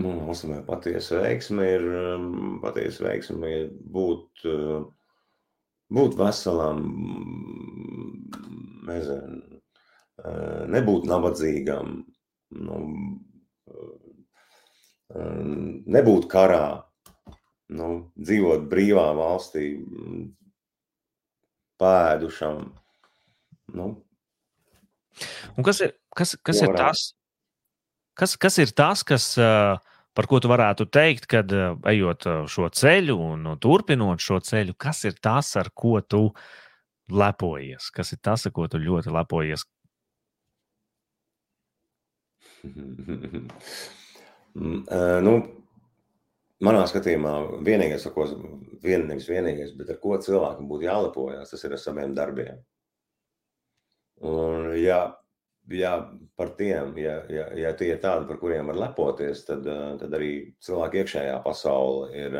nu, Mūsu patiesa veiksme ir, um, patiesa veiksme ir būt, uh, būt veselam, nezinu, uh, nebūt nabadzīgam, nu, uh, nebūt karā, nu, dzīvot brīvā valstī, pēdušam. Nu, Un kas ir, kas, kas ir tas, Kas, kas ir tas, kas, par ko tu varētu teikt, kad ejot šo ceļu un turpinot šo ceļu, kas ir tas, ar ko tu lepojies? Kas ir tas, ar ko tu ļoti lepojies? nu, manā skatījumā, vienīgais, ar ko vien, nevis vienīgais, bet ar ko cilvēkam būtu jālepojas, tas ir ar saviem darbiem. Un, ja ja par tiem, ja, ja, ja tie ir tādi, par kuriem var lepoties, tad, eh, tad arī cilvēka iekšējā pasaule ir,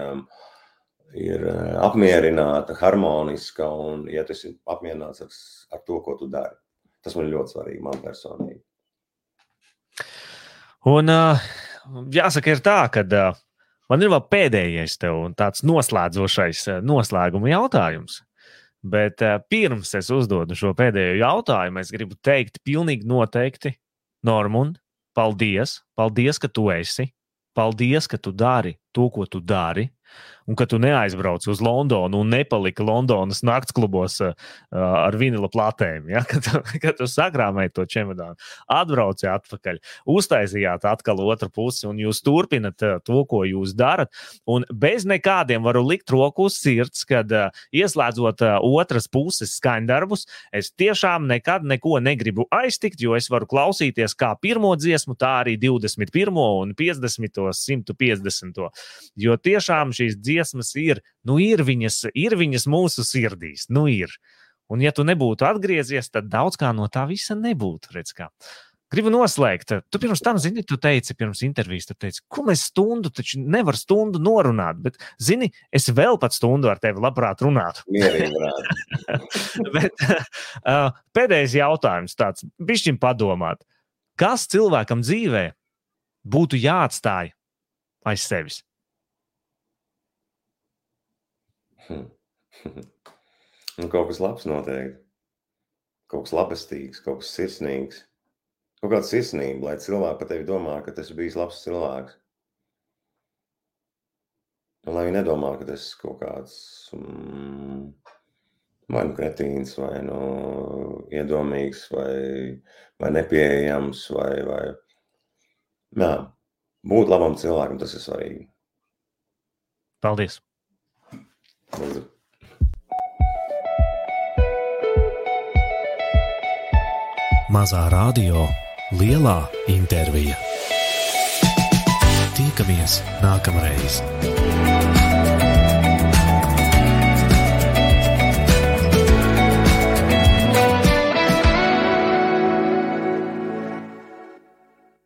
ir eh, apmierināta, harmoniska, un ja tu esi apmierināts ar, ar to, ko tu dari. Tas man ļoti svarīgi, man personīgi. Un uh, jāsaka, ir tā, ka man ir vēl pēdējais tev tāds noslēdzošais noslēguma jautājums. Bet uh, pirms es uzdodu šo pēdējo jautājumu, es gribu teikt, pilnīgi noteikti, Normund, paldies! Paldies, ka tu esi! Paldies, ka tu dari to, ko tu dari, un ka tu neaizbrauc uz Londonu un nepaliki Londonas naktsklubos uh, ar vinila platēm. Ja? Kad, kad tu sakrāmēji to čemodānu, atbrauci atpakaļ, uztaisījāt atkal otru pusi, un jūs turpinat uh, to, ko jūs darat. Un bez nekādiem varu likt roku uz sirds, kad uh, ieslēdzot uh, otras puses skaņdarbus, es tiešām nekad neko negribu aiztikt, jo es varu klausīties kā pirmo dziesmu, tā arī 21. un 50. 150. Jo tiešām šīs dziesmas ir, nu, ir viņas, ir viņas mūsu sirdīs. Nu, ir. Un, ja tu nebūtu atgriezies, tad daudz kā no tā visa nebūtu. Redz, kā. Gribu noslēgt. Tu pirms tam, zini, tu teici, pirms intervijas, tu teici, ko mēs stundu, taču nevar stundu norunāt. Bet, zini, es vēl pat stundu ar tevi labprāt runātu. bet, uh, pēdējais jautājums tāds, bišķiņ padomāt. Kas cilvēkam dzīvē būtu jāatstāj aiz sevis? Hmm. Un kaut kas labs noteikti. Kaut kas labestīgs, kaut kas sirsnīgs. Kaut kāda sirsnība, lai cilvēki par tevi domā, ka tas ir bijis labs cilvēks. Un lai viņi nedomā, ka tas ir kaut kāds mm, vai nu kretīns, vai nu iedomīgs, vai, vai nepieejams, vai, vai... Nā, būt labam cilvēkam tas ir svarīgi. Paldies! Lūdzu. Mazā radio, lielā intervija. Tiekamies nākamreiz!